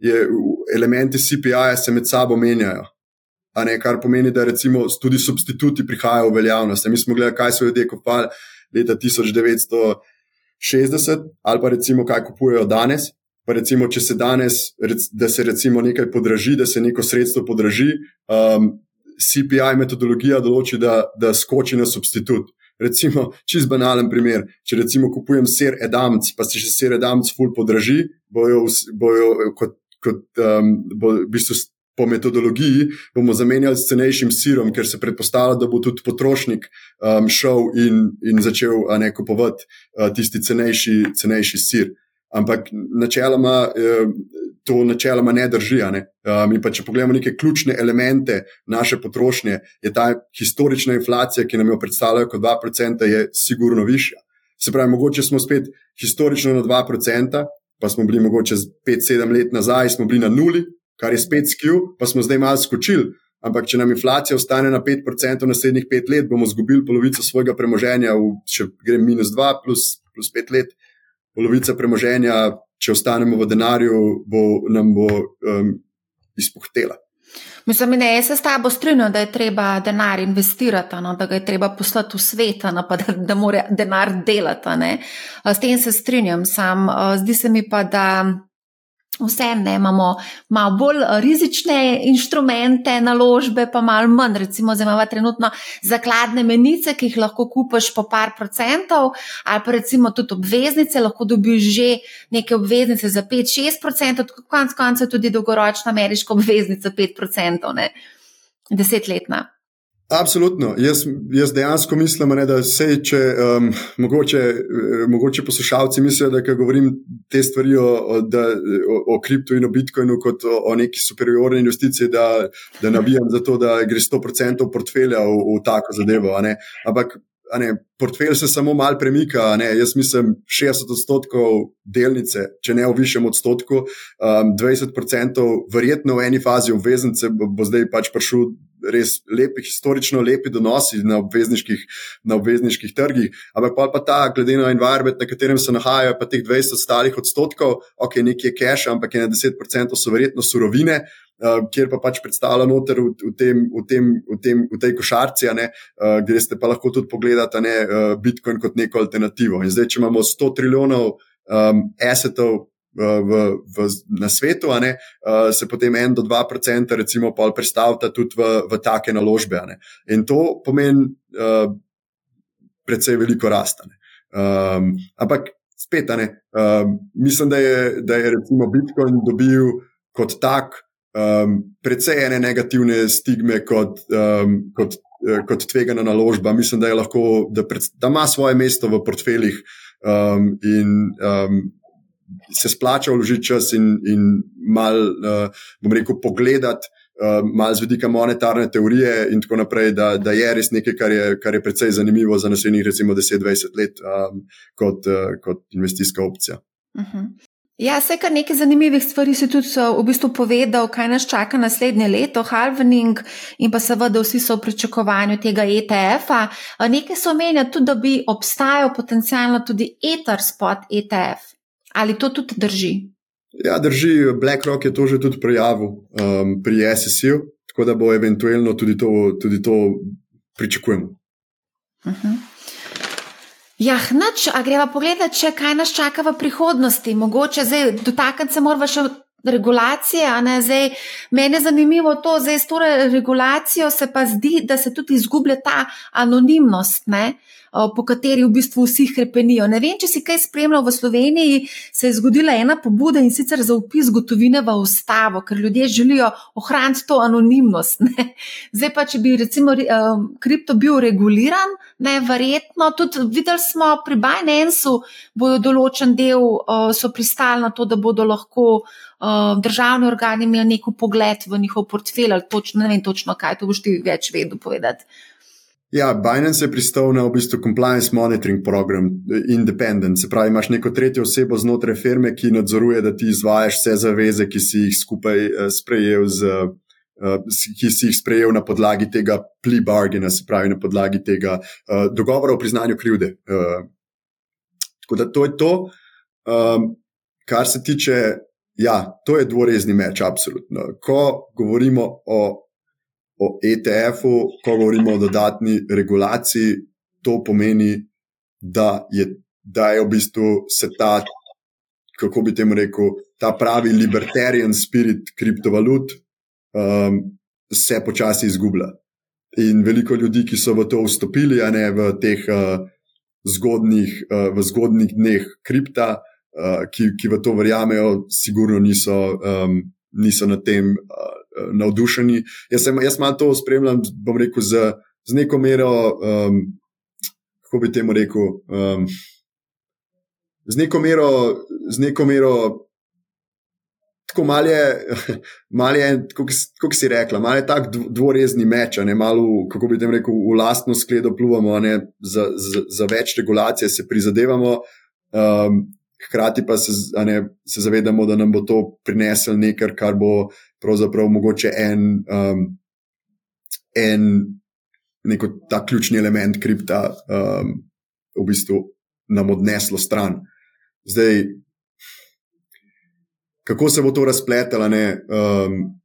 je elementi CPI-ja se med sabo menjajo. Ne, kar pomeni, da recimo tudi substituti prihajajo v veljavnost. Mi smo gledali, kaj so ljudje kopali leta 1960, ali pa recimo, kaj kupujejo danes. Pa recimo, če se danes, da se recimo nekaj podraži, da se neko sredstvo podraži, um, CPI metodologija določi, da, da skoči na substitut. Recimo, čist banalen primer. Če recimo kupujem ser Edamc, pa se še ser Edamc ful podraži, bojo, bojo kot, kot um, bo v bistvu po metodologiji bomo zamenjali s cenejšim sirom, ker se predpostavlja, da bo tudi potrošnik um, šel in, in začel ne, kupovati uh, tisti cenejši, cenejši sir. Ampak načeloma. Uh, to načeloma ne drži. Ne? Um, pa, če pogledamo neke ključne elemente naše potrošnje, je ta historična inflacija, ki nam jo predstavljajo kot 2%, je sigurno višja. Se pravi, mogoče smo spet historično na 2%, pa smo bili mogoče 5-7 let nazaj, smo bili na nuli, kar je spet skil, pa smo zdaj malo skočili. Ampak, če nam inflacija ostane na 5% v naslednjih 5 let, bomo izgubili polovico svojega premoženja, v, če gre minus 2 plus, plus 5 let, polovica premoženja če ostanemo v denarju, bo nam bo um, izpuhtela. Mislim, ne, jaz se s tabo strinjam, da je treba denar investirati, no, da ga je treba poslati v svet, no, pa da, da mora denar delati. Ne. S tem se strinjam, sam zdi se mi pa, da vse ne, imamo malo bolj eh, rizične inštrumente, naložbe, pa malo manj. Recimo, zdaj imamo trenutno zakladne menice, ki jih lahko kupiš po par procentov, ali pa recimo tudi obveznice, lahko dobiš že neke obveznice za 5-6 procentov, konec koncev tudi dolgoročna ameriška obveznica 5 procentov, desetletna. Absolutno. Jaz, jaz dejansko mislim, ne, da se, če um, mogoče, eh, mogoče poslušalci mislijo, da govorim te stvari o, o, o, o kriptu in o bitcoinu kot o, o neki superiorni investiciji, da, da nabijam za to, da gre 100% portfelja v, v tako zadevo. Ampak ne, portfelj se samo malo premika. Ne, jaz mislim 60 odstotkov delnice, če ne v višjem odstotku, um, 20 odstotkov, verjetno v eni fazi obveznice bo zdaj pač prišel res lepi, historično lepi donosi na obvezniških, na obvezniških trgih, ampak pa, pa ta, glede na environment, na katerem se nahajajo, pa teh 20 ostalih odstotkov, ok, nekje je cache, ampak je na 10% so verjetno surovine. Uh, kjer pa pač predstavlja noter v, v, tem, v, tem, v, tem, v tej košarci, uh, gre ste pa lahko tudi pogledati ne, uh, Bitcoin kot neko alternativo. In zdaj, če imamo 100 trilijonov um, assetov v, v, na svetu, ne, se potem en do dva procenta, recimo, pol predstavlja tudi v, v take naložbe. In to pomeni uh, predvsej veliko rastane. Um, ampak spet, ne, um, mislim, da je, da je recimo Bitcoin dobil kot tak. Um, predvsej ene negativne stigme, kot, um, kot, kot tvegana naložba. Mislim, da, lahko, da, pred, da ima svoje mesto v portfeljih um, in um, se splača vložiti čas in, in malo, uh, bom rekel, pogledati. Uh, malo z vidika monetarne teorije, in tako naprej, da, da je res nekaj, kar je, kar je precej zanimivo za naslednjih, recimo, 10-20 let, um, kot, uh, kot investicijska opcija. Uh mhm. -huh. Ja, vse kar nekaj zanimivih stvari si tudi v bistvu povedal, kaj nas čaka naslednje leto, halvening in pa seveda vsi so v pričakovanju tega ETF-a. Nekaj so omenjali tudi, da bi obstajal potencialno tudi Ether spot ETF. Ali to tudi drži? Ja, drži. BlackRock je to že tudi prijavil um, pri SSU, tako da bo eventualno tudi to, tudi to pričakujemo. Uh -huh. Ja, noč, a greva pogledati, če kaj nas čaka v prihodnosti. Mogoče zdaj dotakniti se moramo še regulacije. Zdaj, mene je zanimivo to, da s to regulacijo se pa zdi, da se tudi izgublja ta anonimnost. Ne? Po kateri v bistvu vsi krepenijo. Ne vem, če si kaj spremljal v Sloveniji, se je zgodila ena pobuda in sicer za upis gotovine v ustavo, ker ljudje želijo ohraniti to anonimnost. Ne. Zdaj pa, če bi recimo kripto bil reguliran, ne, verjetno tudi videli smo pri Binance-u, bodo določen del, so pristali na to, da bodo lahko. Državni organi imeli neko pogled v njihov portfelj, ali točno, ne vem točno, kaj to boš ti več vedel povedati. Ja, Binance je pristal na v bistvu compliance monitoring program, independent. Se pravi, imaš neko tretjo osebo znotraj firme, ki nadzoruje, da ti izvajaš vse zaveze, ki si jih skupaj uh, sprejel, z, uh, ki si jih sprejel na podlagi tega plea bargaina, se pravi, na podlagi tega dogovora o priznanju krivde. Tako da to je to, um, kar se tiče. Ja, to je dvorezni meč, absolutno. Ko govorimo o o ETF-u, ko govorimo o dodatni regulaciji, to pomeni, da je, da je v bistvu se ta, kako bi temu rekel, ta pravi libertarian spirit kriptovalut um, se počasi izgublja. In veliko ljudi, ki so v to vstopili, a ne v teh uh, zgodnih, uh, v zgodnih dneh kripta, uh, ki, ki v to verjamejo, sigurno niso, um, niso na tem. Uh, navdušeni. Jaz, sem, jaz malo to spremljam, bom rekel, z, z neko mero, um, kako bi temu rekel, um, z neko mero, z neko mero. Tako malo je, [LAUGHS] mal je kako si rekla, malo tak dvorezni meč, ne malo, kako bi tem rekel, v lastno skledo pluvamo, ne, za, za, za več regulacije se prizadevamo, um, hkrati pa se, ne, se zavedamo, da nam bo to prineslo nekaj, kar bo pravzaprav mogoče en, um, en neko ta ključni element kripta um, v bistvu nam odneslo stran. Zdaj, kako se bo to razpletalo, um,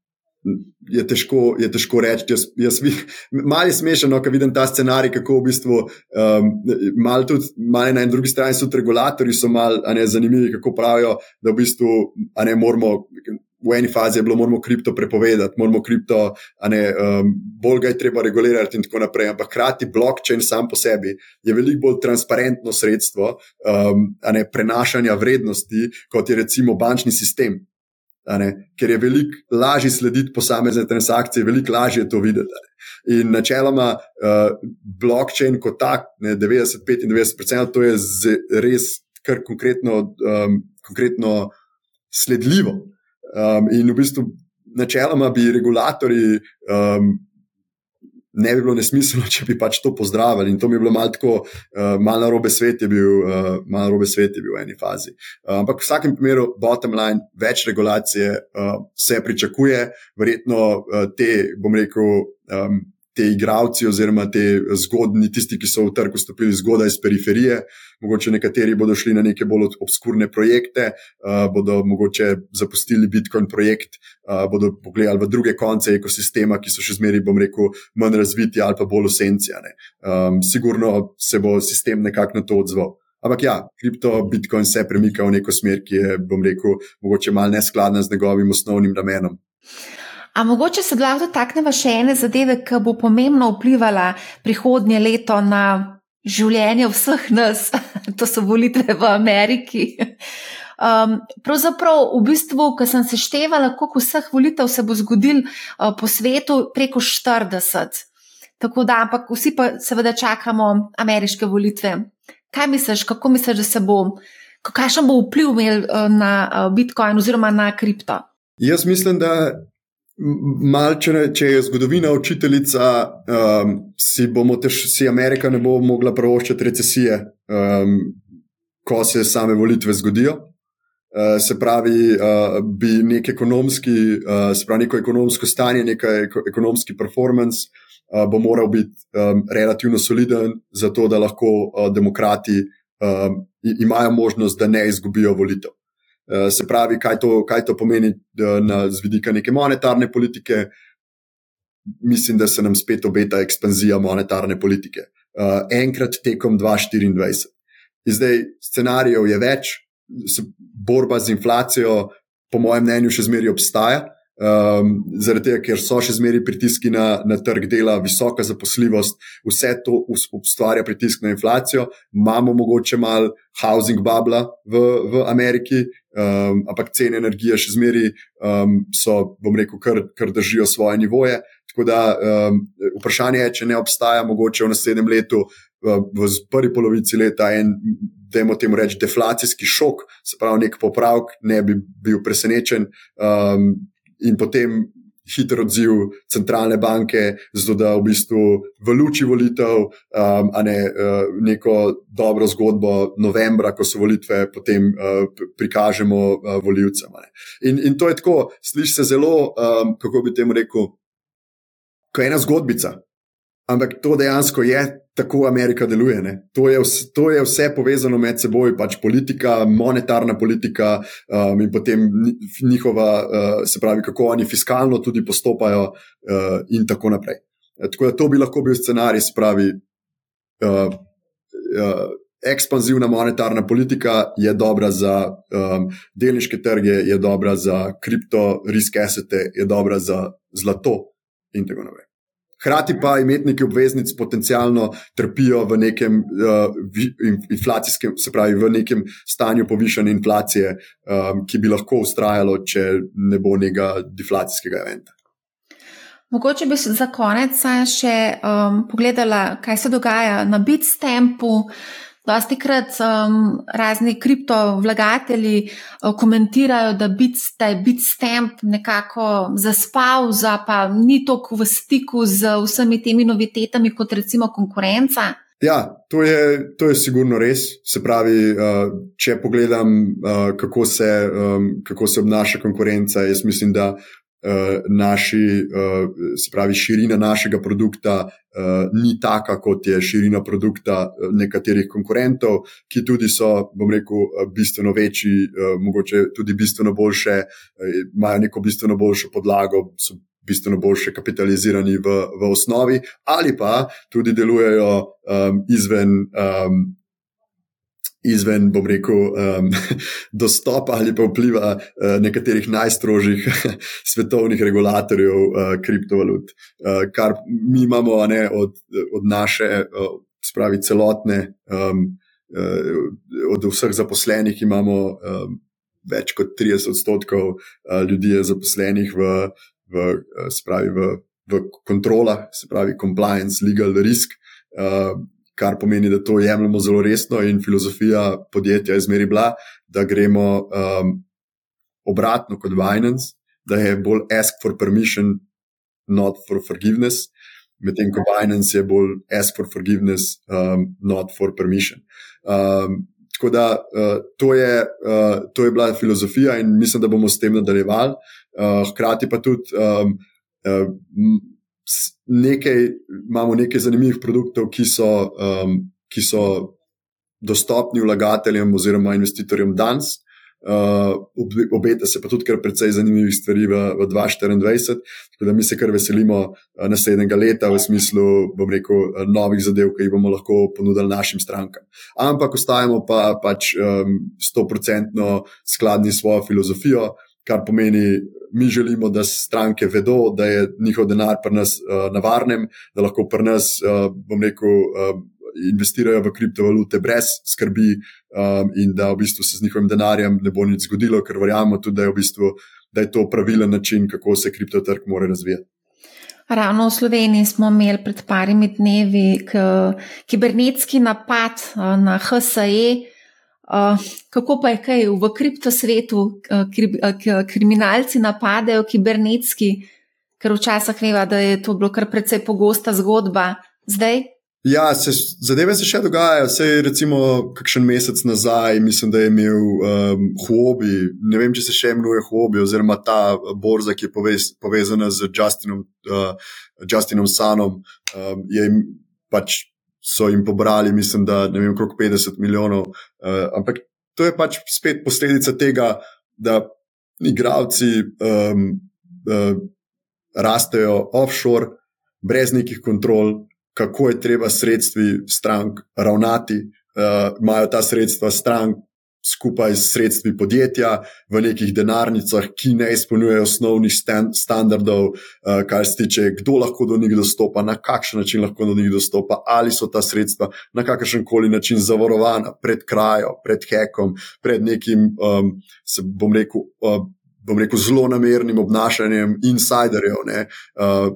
je težko, je težko reči. Jaz, jaz, [LAUGHS] malo je smešno, no, ko vidim ta scenarij, kako v bistvu um, malo tudi malo na eni drugi strani so tudi regulatori, so malo zanimivi, kako pravijo, da v bistvu ne moramo. V eni fazi je bilo, moramo kripto prepovedati, moramo kripto, ne, um, bolj ga je treba regulirati, in tako naprej. Ampak hkrati blockchain sam po sebi je veliko bolj transparentno sredstvo um, ne, prenašanja vrednosti, kot je recimo bančni sistem ker je veliko lažje slediti posamezne transakcije, veliko lažje je to videti. Ne. In načeloma, uh, blockchain kot tak, 90-95%, to je res kar konkretno, um, konkretno sledljivo. Um, in v bistvu, načeloma bi regulatori um, ne bi bilo nesmiselno, [LAUGHS] če bi pač to pozdravili. In to mi je bilo malo tako, uh, malo na robe svet je bil, uh, malo robe svet je bil v eni fazi. Uh, ampak v vsakem primeru, bottom line, več regulacije uh, se pričakuje, verjetno uh, te, bom rekel, um, te igravci, oziroma te zgodni, tisti, ki so v trg vstopili zgodaj iz periferije. Mogoče nekateri bodo šli na neke bolj obskurne projekte, uh, bodo mogoče zapustili Bitcoin projekt, uh, bodo pogledali v druge konce ekosistema, ki so še zmeraj, bom rekel, manj razviti ali pa bolj usencijane. Um, sigurno se bo sistem nekako na to odzval. Ampak ja, kripto, Bitcoin se premika v neko smer, ki je, bom rekel, mogoče malo neskladna z njegovim osnovnim namenom. A mogoče se lahko dotaknemo še ene zadeve, ki bo pomembno vplivala prihodnje leto na življenje vseh nas, [LAUGHS] to so volitve v Ameriki. Um, pravzaprav, v bistvu, ko sem seštevala, koliko vseh volitev se bo zgodil uh, po svetu, preko 40. Tako da, ampak vsi pa seveda čakamo ameriške volitve. Kaj misliš, kako misliš, da se bo, kakšen bo vpliv imel uh, na uh, Bitcoin oziroma na kripto? Jaz mislim, da Malce, če je zgodovina učiteljica, um, si, tež, si Amerika ne bo mogla pravoščati recesije, um, ko se same volitve zgodijo. Uh, se pravi, uh, bi nek ekonomski, uh, se pravi, neko ekonomsko stanje, nekaj ekonomski performance uh, bo moral biti um, relativno soliden, zato da lahko uh, demokrati um, imajo možnost, da ne izgubijo volitev. Eh, se pravi, kaj to, kaj to pomeni na, z vidika neke monetarne politike. Mislim, da se nam spet obeta ekspanzija monetarne politike. Uh, enkrat tekom 2024. In zdaj scenarijev je več, borba z inflacijo, po mojem mnenju, še zmeraj obstaja. Um, zaradi tega, ker so še zmeraj pritiski na, na trg dela, visoka zaposljivost, vse to ustvarja pritisk na inflacijo. Imamo mogoče malo housing bubla v, v Ameriki, um, ampak cene energije še zmeraj um, so, bom rekel, kar, kar držijo svoje nivoje. Tako da um, vprašanje je, če ne obstaja mogoče v naslednjem letu. V prvi polovici leta en, da imamo temu reči, deflacijski šok, se pravi, nek popravek, ne bi bil presenečen. Um, in potem hiter odziv centralne banke, zato da v bistvu v luči volitev, um, a ne uh, neko dobro zgodbo novembra, ko so volitve, potem uh, prikažemo uh, voljivcem. In, in to je tako, sliši se zelo, um, kako bi temu rekel, kot ena zgodbica. Ampak to dejansko je tako Amerika deluje. To je, vse, to je vse povezano med seboj, pač politika, monetarna politika um, in potem njihova, uh, se pravi, kako oni fiskalno tudi postopajo, uh, in tako naprej. E, tako da to bi lahko bil scenarij, se pravi. Uh, uh, Ekspanzivna monetarna politika je dobra za um, delniške trge, je dobra za kripto, risk assete, je dobra za zlato, in tako naprej. Hrati pa imetniki obveznic potencialno trpijo v nekem uh, inflacijskem, se pravi, v nekem stanju povišene inflacije, um, ki bi lahko ustrajalo, če ne bo nekega deflacijskega eventa. Mogoče bi za konec še um, pogledala, kaj se dogaja na Bitstampu. Dosti krat um, razni kriptovlagatelji uh, komentirajo, da, bit, da je Bitstamp nekako zaspal, za pa ni toliko v stiku z vsemi temi novitetami kot recimo konkurenca. Ja, to je, to je sigurno res. Se pravi, uh, če pogledam, uh, kako, se, um, kako se obnaša konkurenca, jaz mislim, da naši, uh, se pravi, širina našega produkta uh, ni taka, kot je širina produkta nekaterih konkurentov, ki tudi so, bom rekel, bistveno večji, mogoče tudi bistveno boljše, imajo neko bistveno boljšo podlago, so bistveno boljše kapitalizirani v, v osnovi, ali pa tudi delujejo um, izven. Um, Izven, bom rekel, um, [LAUGHS] dostopa ali pa vpliva uh, nekaterih najstrožjih [LAUGHS] svetovnih regulatorjev uh, kriptovalut, uh, kar mi imamo ne, od, od naše, uh, spravi celotne, um, uh, od vseh zaposlenih imamo um, več kot 30 odstotkov uh, ljudi je zaposlenih v, v, uh, spravi, v, v kontrolah, se pravi, compliance, legal risk, uh, kar pomeni, da to jemljemo zelo resno in filozofija podjetja je zmeri bila, da gremo um, obratno kot Binance, da je bolj ask for permission, not for forgiveness. Medtem ko Binance je bolj ask for forgiveness, um, not for permission. Um, Tako da uh, to, je, uh, to je bila filozofija in mislim, da bomo s tem nadaljevali. Uh, hkrati pa tudi um, uh, nekaj, imamo nekaj zanimivih produktov, ki so, um, ki so dostopni vlagateljem oziroma investitorjem danes. Uh, obeta se pa tudi kar precej zanimivih stvari v, v 2024, tako da mi se kar veselimo uh, naslednjega leta v smislu, bom rekel, uh, novih zadev, ki jih bomo lahko ponudili našim strankam. Ampak ostajamo pa pač stoprocentno um, skladni s svojo filozofijo, kar pomeni, mi želimo, da stranke vedo, da je njihov denar pri nas uh, na varnem, da lahko pri nas, uh, bom rekel, uh, investirajo v kriptovalute brez skrbi um, in da v bistvu se z njihovim denarjem ne bo nič zgodilo, ker verjamemo tudi, da je, v bistvu, da je to pravilen način, kako se kriptotrg mora razvijati. Ravno v Sloveniji smo imeli pred parimi dnevi kibernetski napad na HSE. Uh, kako pa je kaj v kriptosvetu, uh, kriminalci napadajo kibernetski, ker včasih veva, da je to bilo kar precej pogosta zgodba. Zdaj, Ja, se, zadeve se še dogajajo. Sej, recimo, kakšen mesec nazaj, mislim, da je imel um, Huobi, ne vem, če se še imenuje Huobi, oziroma ta borza, ki je povez, povezana z Justinom, uh, Justinom Sanom, um, je pač so jim pobrali, mislim, da ne vem, okrog 50 milijonov. Uh, ampak to je pač spet posledica tega, da igravci um, uh, rastejo offshore, brez nekih kontrol kako je treba sredstvi strank ravnati, uh, imajo ta sredstva strank skupaj s sredstvi podjetja v nekih denarnicah, ki ne izpolnjujejo osnovnih stand, standardov, uh, kar se tiče, kdo lahko do njih dostopa, na kakšen način lahko do njih dostopa, ali so ta sredstva na kakršen koli način zavarovana pred krajo, pred hekom, pred nekim, um, se bom rekel. Uh, bom rekel, zelo namernim obnašanjem insiderjev, uh,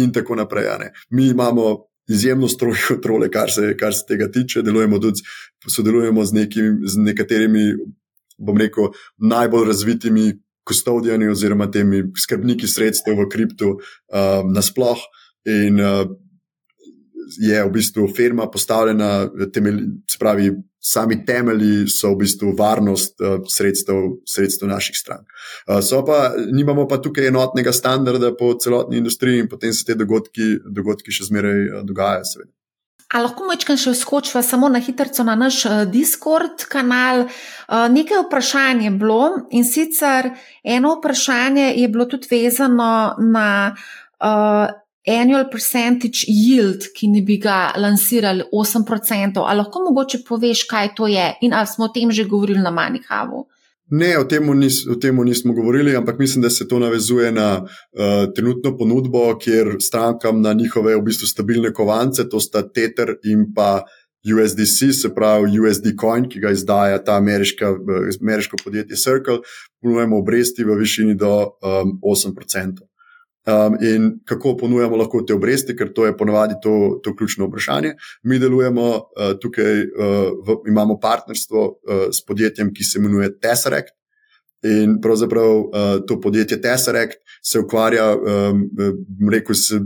in tako naprej. Mi imamo izjemno stroge [LAUGHS] kontrole, kar se, kar se tega tiče. Delujemo tudi, sodelujemo z, nekim, z nekaterimi, bom rekel, najbolj razvitimi kustodijani oziroma temi skrbniki sredstev v kriptu um, nasploh. In uh, je v bistvu firma postavljena, temelj, spravi, sami temelji so v bistvu varnost uh, sredstev, sredstev naših strank. Uh, pa, nimamo pa tukaj enotnega standarda po celotni industriji in potem se te dogodki, dogodki še zmeraj uh, dogajajo. Seveda. A lahko mečkam še skočiva samo na hitro na naš Discord kanal. Nekaj vprašanj je bilo in sicer eno vprašanje je bilo tudi vezano na uh, annual percentage yield, ki ne bi ga lansirali 8%, ali lahko mogoče poveš, kaj to je? In ali smo o tem že govorili na Manikavu? Ne, o tem, nis, o tem nismo govorili, ampak mislim, da se to navezuje na uh, trenutno ponudbo, kjer strankam na njihove v bistvu stabilne kovance, to sta Tether in pa USDC, se pravi USD Coin, ki ga izdaja ta ameriška, uh, ameriško podjetje Circle, ponujemo obresti v višini do um, 8% um, in kako ponujamo lahko te obresti, ker to je ponovadi to, to ključno vprašanje. Mi delujemo uh, tukaj, uh, v, imamo partnerstvo uh, s podjetjem, ki se imenuje Tesseract. In pravzaprav uh, to podjetje Tesseract se ukvarja um, rekel, s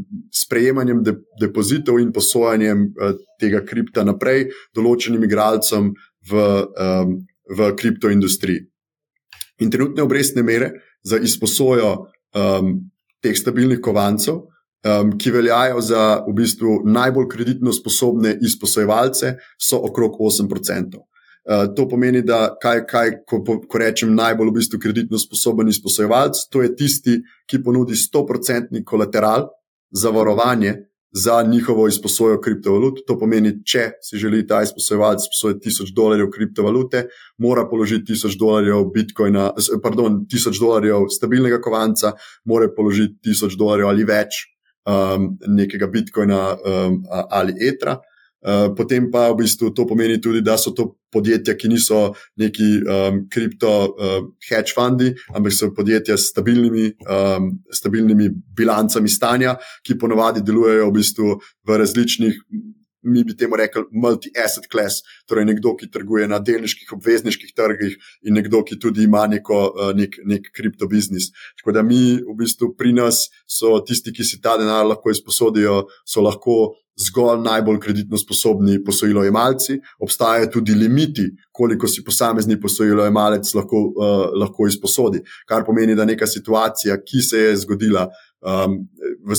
sprejemanjem de, depozitov in posojanjem uh, tega kripta naprej določenim igralcem v, um, v kriptoindustriji. In trenutne obrestne mere za izposojo um, teh stabilnih kovancev, um, ki veljajo za v bistvu najbolj kreditno sposobne izposojevalce, so okrog 8%. Uh, to pomeni, da kaj, kaj ko, ko rečem, najbolj v bistvu kreditno sposoben izposojevalec, to je tisti, ki ponudi 100% kolateral, zavarovanje za njihovo izposojo kriptovalut. To pomeni, če si želi ta izposojevalec posojati 1000 dolarjev kriptovalute, mora položiti 1000 dolarjev bitcoina, pardon, 1000 dolarjev stabilnega kovanca, mora položiti 1000 dolarjev ali več um, nekega bitcoina um, ali etra. Uh, potem pa v bistvu to pomeni tudi, da so to podjetja, ki niso neki um, kripto uh, hedge fundi, ampak so podjetja s stabilnimi, um, stabilnimi bilancami stanja, ki ponovadi delujejo v bistvu v različnih mi bi temu rekli multi-asset class, torej nekdo, ki trguje na delniških, obvezniških trgih in nekdo, ki tudi ima neko, eh, nek, nek kriptobiznis. Tako da mi v bistvu pri nas so tisti, ki si ta denar lahko izposodijo, so lahko zgolj najbolj kreditno sposobni posojilojemalci. Obstajajo tudi limiti, koliko si posamezni posojilojemalec lahko, uh, lahko izposodi. Kar pomeni, da neka situacija, ki se je zgodila, Um, v,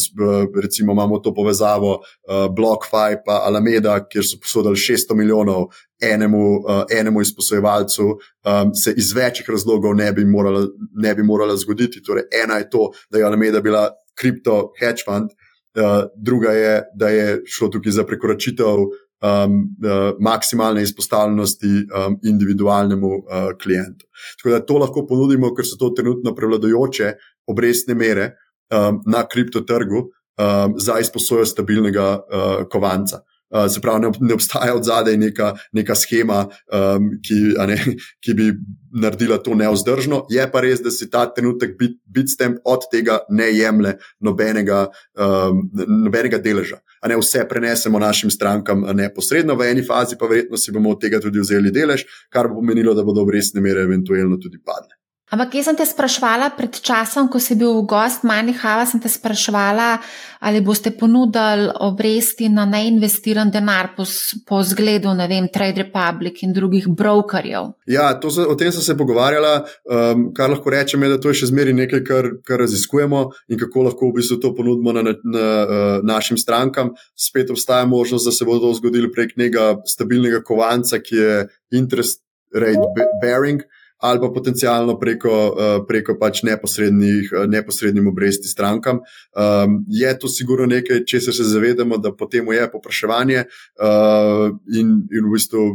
recimo imamo to povezavo uh, BlockFi in Alameda, kjer so posodili 600 milijonov enemu, uh, enemu izposojevalcu, um, se iz večjih razlogov ne bi, morala, ne bi morala zgoditi. Torej, ena je to, da je Alameda bila kripto hedge fund, uh, druga je, da je šlo tukaj za prekoračitev. Um, uh, maksimalne izpostavljenosti um, individualnemu uh, klientu. Tako da to lahko ponudimo, ker so to trenutno prevladojoče obrestne mere, um, na kriptotrgu um, za izposojo stabilnega uh, kovanca. Uh, se pravi, ne, ne obstaja od zadaj neka, neka schema, um, ki, ne, [LAUGHS] ki bi naredila to neozdržno. Je pa res, da si ta trenutek bit, bitstamp od tega ne jemlje nobenega, um, nobenega deleža. A ne vse prenesemo našim strankam neposredno, v eni fazi pa verjetno si bomo od tega tudi vzeli delež, kar bo pomenilo, da bodo obrestne mere eventualno tudi padle. Ampak jaz sem te sprašvala pred časom, ko si bil gost Manihava, sem te sprašvala, ali boste ponudili obresti na neinvestiran denar po, po zgledu, ne vem, Trade Republic in drugih brokerjev. Ja, se, o tem sem se pogovarjala. Um, kar lahko rečem, je, da to je še zmeraj nekaj, kar, kar raziskujemo in kako lahko v bistvu to ponudimo na, na, na uh, našim strankam. Spet obstaja možnost, da se bo to zgodilo prek nekega stabilnega kovanca, ki je interest rate bearing ali pa potencialno preko, uh, preko pač neposrednih, uh, neposrednim obresti strankam. Um, je to sigurno nekaj, če se zavedamo, da potem je popraševanje uh, in, in v bistvu,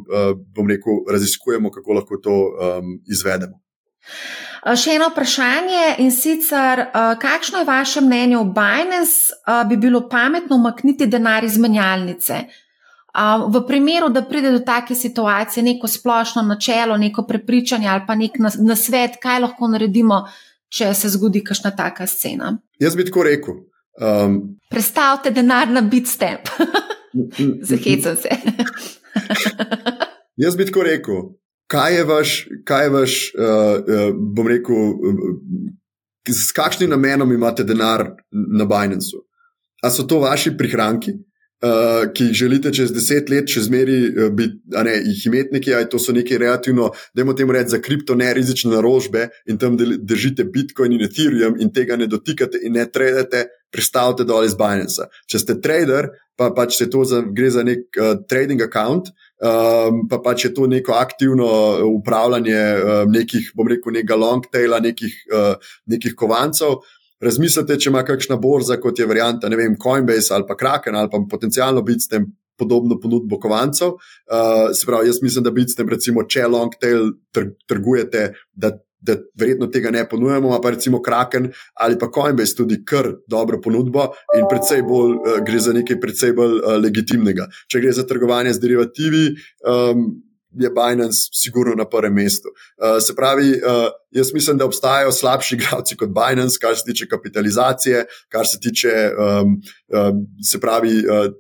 bom rekel, raziskujemo, kako lahko to um, izvedemo. Še eno vprašanje in sicer, kakšno je vaše mnenje o Binance, bi bilo pametno umakniti denar iz menjalnice? V primeru, da pride do take situacije, neko splošno načelo, neko prepričanje ali pa nek nasvet, kaj lahko naredimo, če se zgodi kakšna taka scena. Jaz bi tako rekel. Um, Predstavite denar na bitstamp. [LAUGHS] Zahecam se. Jaz bi tako rekel. Kaj je vaš, kaj je vaš uh, uh, bom rekel, uh, s kakšnim namenom imate denar na Binance? A so to vaši prihranki? Uh, ki jih želite čez deset let še zmeri uh, biti, ne, jih imeti neki, ali to so neki relativno, da imamo temu reči za kripto nerizične naložbe in tam držite Bitcoin in Ethereum in tega ne dotikate in ne tradete, predstavite dol iz Binance. Če ste trader, pa pač se to za, gre za nek uh, trading account. Um, pa pač je to neko aktivno upravljanje um, nekih, bom rekel, nekega long taila, nekih, uh, nekih kovancev razmislite, če ima kakšna borza, kot je varianta, ne vem, Coinbase ali pa Kraken ali pa potencialno biti s tem podobno ponudbo kovancev. Uh, se pravi, jaz mislim, da biti s tem, recimo, če long tail trgujete, da, da verjetno tega ne ponujemo, pa recimo Kraken ali pa Coinbase tudi kar dobro ponudbo in predvsej bolj uh, gre za nekaj predvsej bolj uh, legitimnega. Če gre za trgovanje z derivativi. Um, je Binance sigurno na prvem mestu. Uh, se pravi, uh, jaz mislim, da obstajajo slabši igralci kot Binance, kar se tiče kapitalizacije, kar se tiče, um, um, se pravi, uh,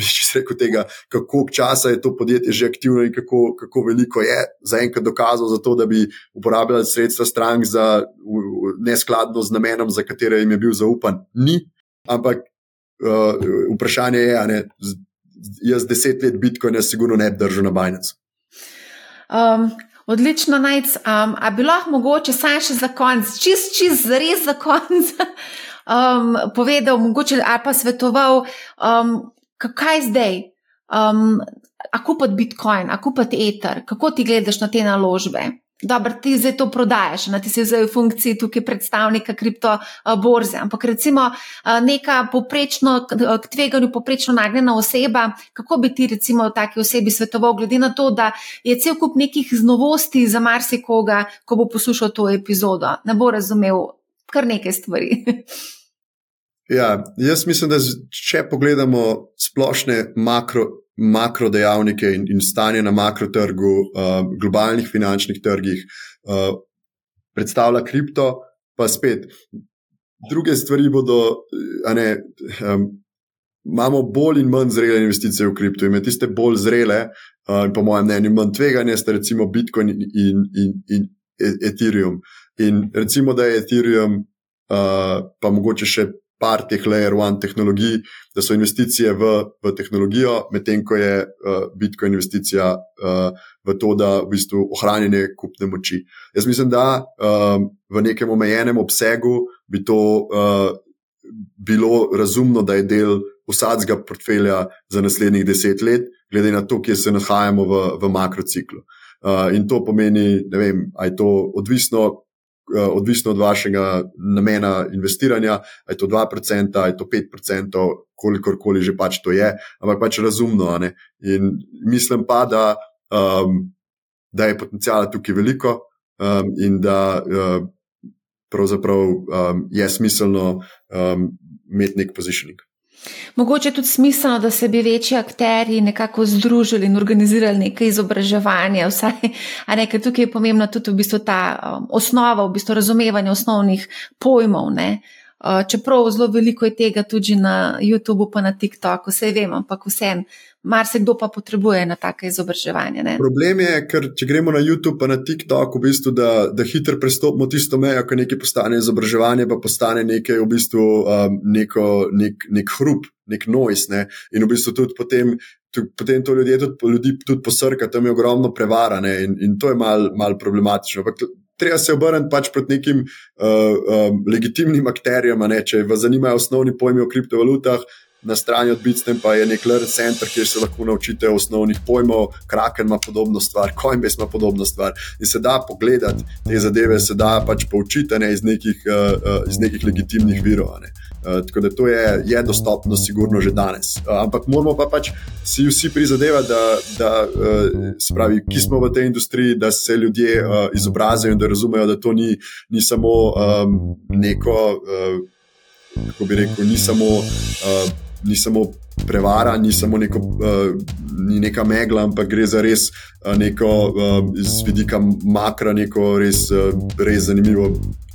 če rekel tega, kako časa je to podjetje že aktivno in kako, kako veliko je zaenkrat dokazal za to, da bi uporabljali sredstva strank za neskladno z namenom, za katere jim je bil zaupan. Ni, ampak uh, vprašanje je, ne, jaz deset let Bitcoina sigurno ne bi držal na Binance. Um, odlično, najc. Um, a bi lahko mogoče saj še za konec, čist, čist, res za konec, um, [LAUGHS] povedal, mogoče ali pa svetoval, um, kaj zdaj. Um, a kupiti Bitcoin, a kupiti Ether, kako ti gledaš na te naložbe? Dobro, ti zdaj to prodajaš, na ti si zdaj v funkciji tukaj predstavnika kriptoborze. Ampak recimo neka poprečno, k tveganju poprečno nagnjena oseba, kako bi ti recimo taki osebi svetoval, glede na to, da je cel kup nekih novosti za marsikoga, ko bo poslušal to epizodo, ne bo razumel kar nekaj stvari. [LAUGHS] Ja, jaz mislim, da če pogledamo splošne makro, makro dejavnike in, in stanje na makrotrgu, uh, globalnih finančnih trgih, uh, predstavlja kripto, pa spet druge stvari bodo, ne, um, imamo bolj in manj zrele investicije v kripto. In tiste bolj zrele, uh, po mojem mnenju, manj tvegane, sta recimo Bitcoin in, in, in, in Ethereum. In recimo, da je Ethereum, uh, pa mogoče še par teh layer one tehnologij, da so investicije v, v tehnologijo, medtem ko je uh, Bitcoin investicija uh, v to, da v bistvu ohranjanje kupne moči. Jaz mislim, da um, v nekem omejenem obsegu bi to uh, bilo razumno, da je del vsadzga portfelja za naslednjih deset let, glede na to, kje se nahajamo v, v makrociklu. Uh, in to pomeni, ne vem, ali je to odvisno odvisno od vašega namena investiranja, ali je to 2%, ali je to 5%, kolikor koli že pač to je, ampak pač razumno. In mislim pa, da, um, da je potencijala tukaj veliko um, in da pravzaprav um, je smiselno um, imeti nek pozicioning. Mogoče je tudi smiselno, da se bi večji akteri nekako združili in organizirali nekaj izobraževanja. Vsaj, nekaj tukaj je pomembna tudi v bistvu ta um, osnova, v bistvu razumevanje osnovnih pojmov. Ne? Uh, čeprav zelo veliko je tega tudi na YouTubu, pa na TikToku, vse vem, ampak vseeno marsikdo pa potrebuje na take izobraževanje. Ne? Problem je, ker če gremo na YouTube, pa na TikTok, v bistvu, da, da hitro prestopimo tisto mejo, ko nekaj postane izobraževanje, pa postane nekaj v bistvu um, neko, nek, nek hrup, nek noise. Ne? In v bistvu tudi potem. Potem to ljudje tudi, ljudi tudi posrka, tam je ogromno prevarane in, in to je malo mal problematično. Ampak treba se obrniti pač proti nekim uh, um, legitimnim akterjem, ne? če vas zanimajo osnovni pojmi o kriptovalutah, na strani od Bitstamp pa je nek learn center, kjer se lahko naučite osnovnih pojmov, Kraken ima podobno stvar, Coinbase ima podobno stvar. In se da pogledati te zadeve, se da pač poučiti ne, iz, nekih, uh, uh, iz nekih legitimnih virov. Uh, tako da to je, je dostopno, sigurno že danes. Uh, ampak moramo pa pač si vsi prizadevati, da, da uh, spravi, ki smo v tej industriji, da se ljudje uh, izobrazijo in da razumejo, da to ni, ni samo um, neko, uh, kako bi rekel, ni samo. Uh, ni samo prevara, ni samo neko, uh, ni neka megla, ampak gre za res uh, neko uh, iz vidika makra, neko res, uh, res zanimivo.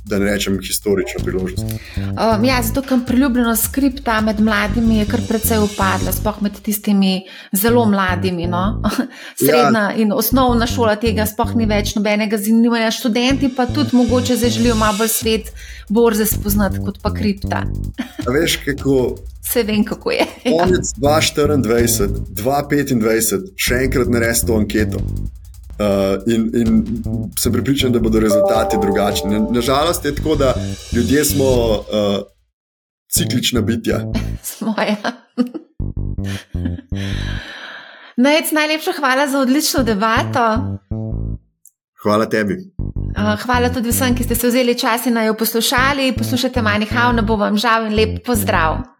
Da ne rečem, historična priložnost. Um, ja, zato, ker priljubljenost skripta med mladimi je kar precej upadla, sploh med tistimi zelo mladimi. No? [LAUGHS] Srednja ja. in osnovna šola tega sploh ni več nobenega zanimanja. Študenti pa tudi mogoče zdaj želijo malo bolj svet borze spoznati kot pa kripta. [LAUGHS] Veš, kako Vse vem, kako je. [LAUGHS] Konec 2024, 2025, še enkrat narediti to anketo. Uh, in, in sem pripričan, da bodo rezultati drugačni. Nažalost je tako, da ljudje smo uh, ciklična bitja. Smo ja. Najc, najlepša hvala za odlično debato. Hvala tebi. Uh, hvala tudi vsem, ki ste se vzeli čas in naj jo poslušali. Poslušajte Manihau, ne bo vam žal in lep pozdrav.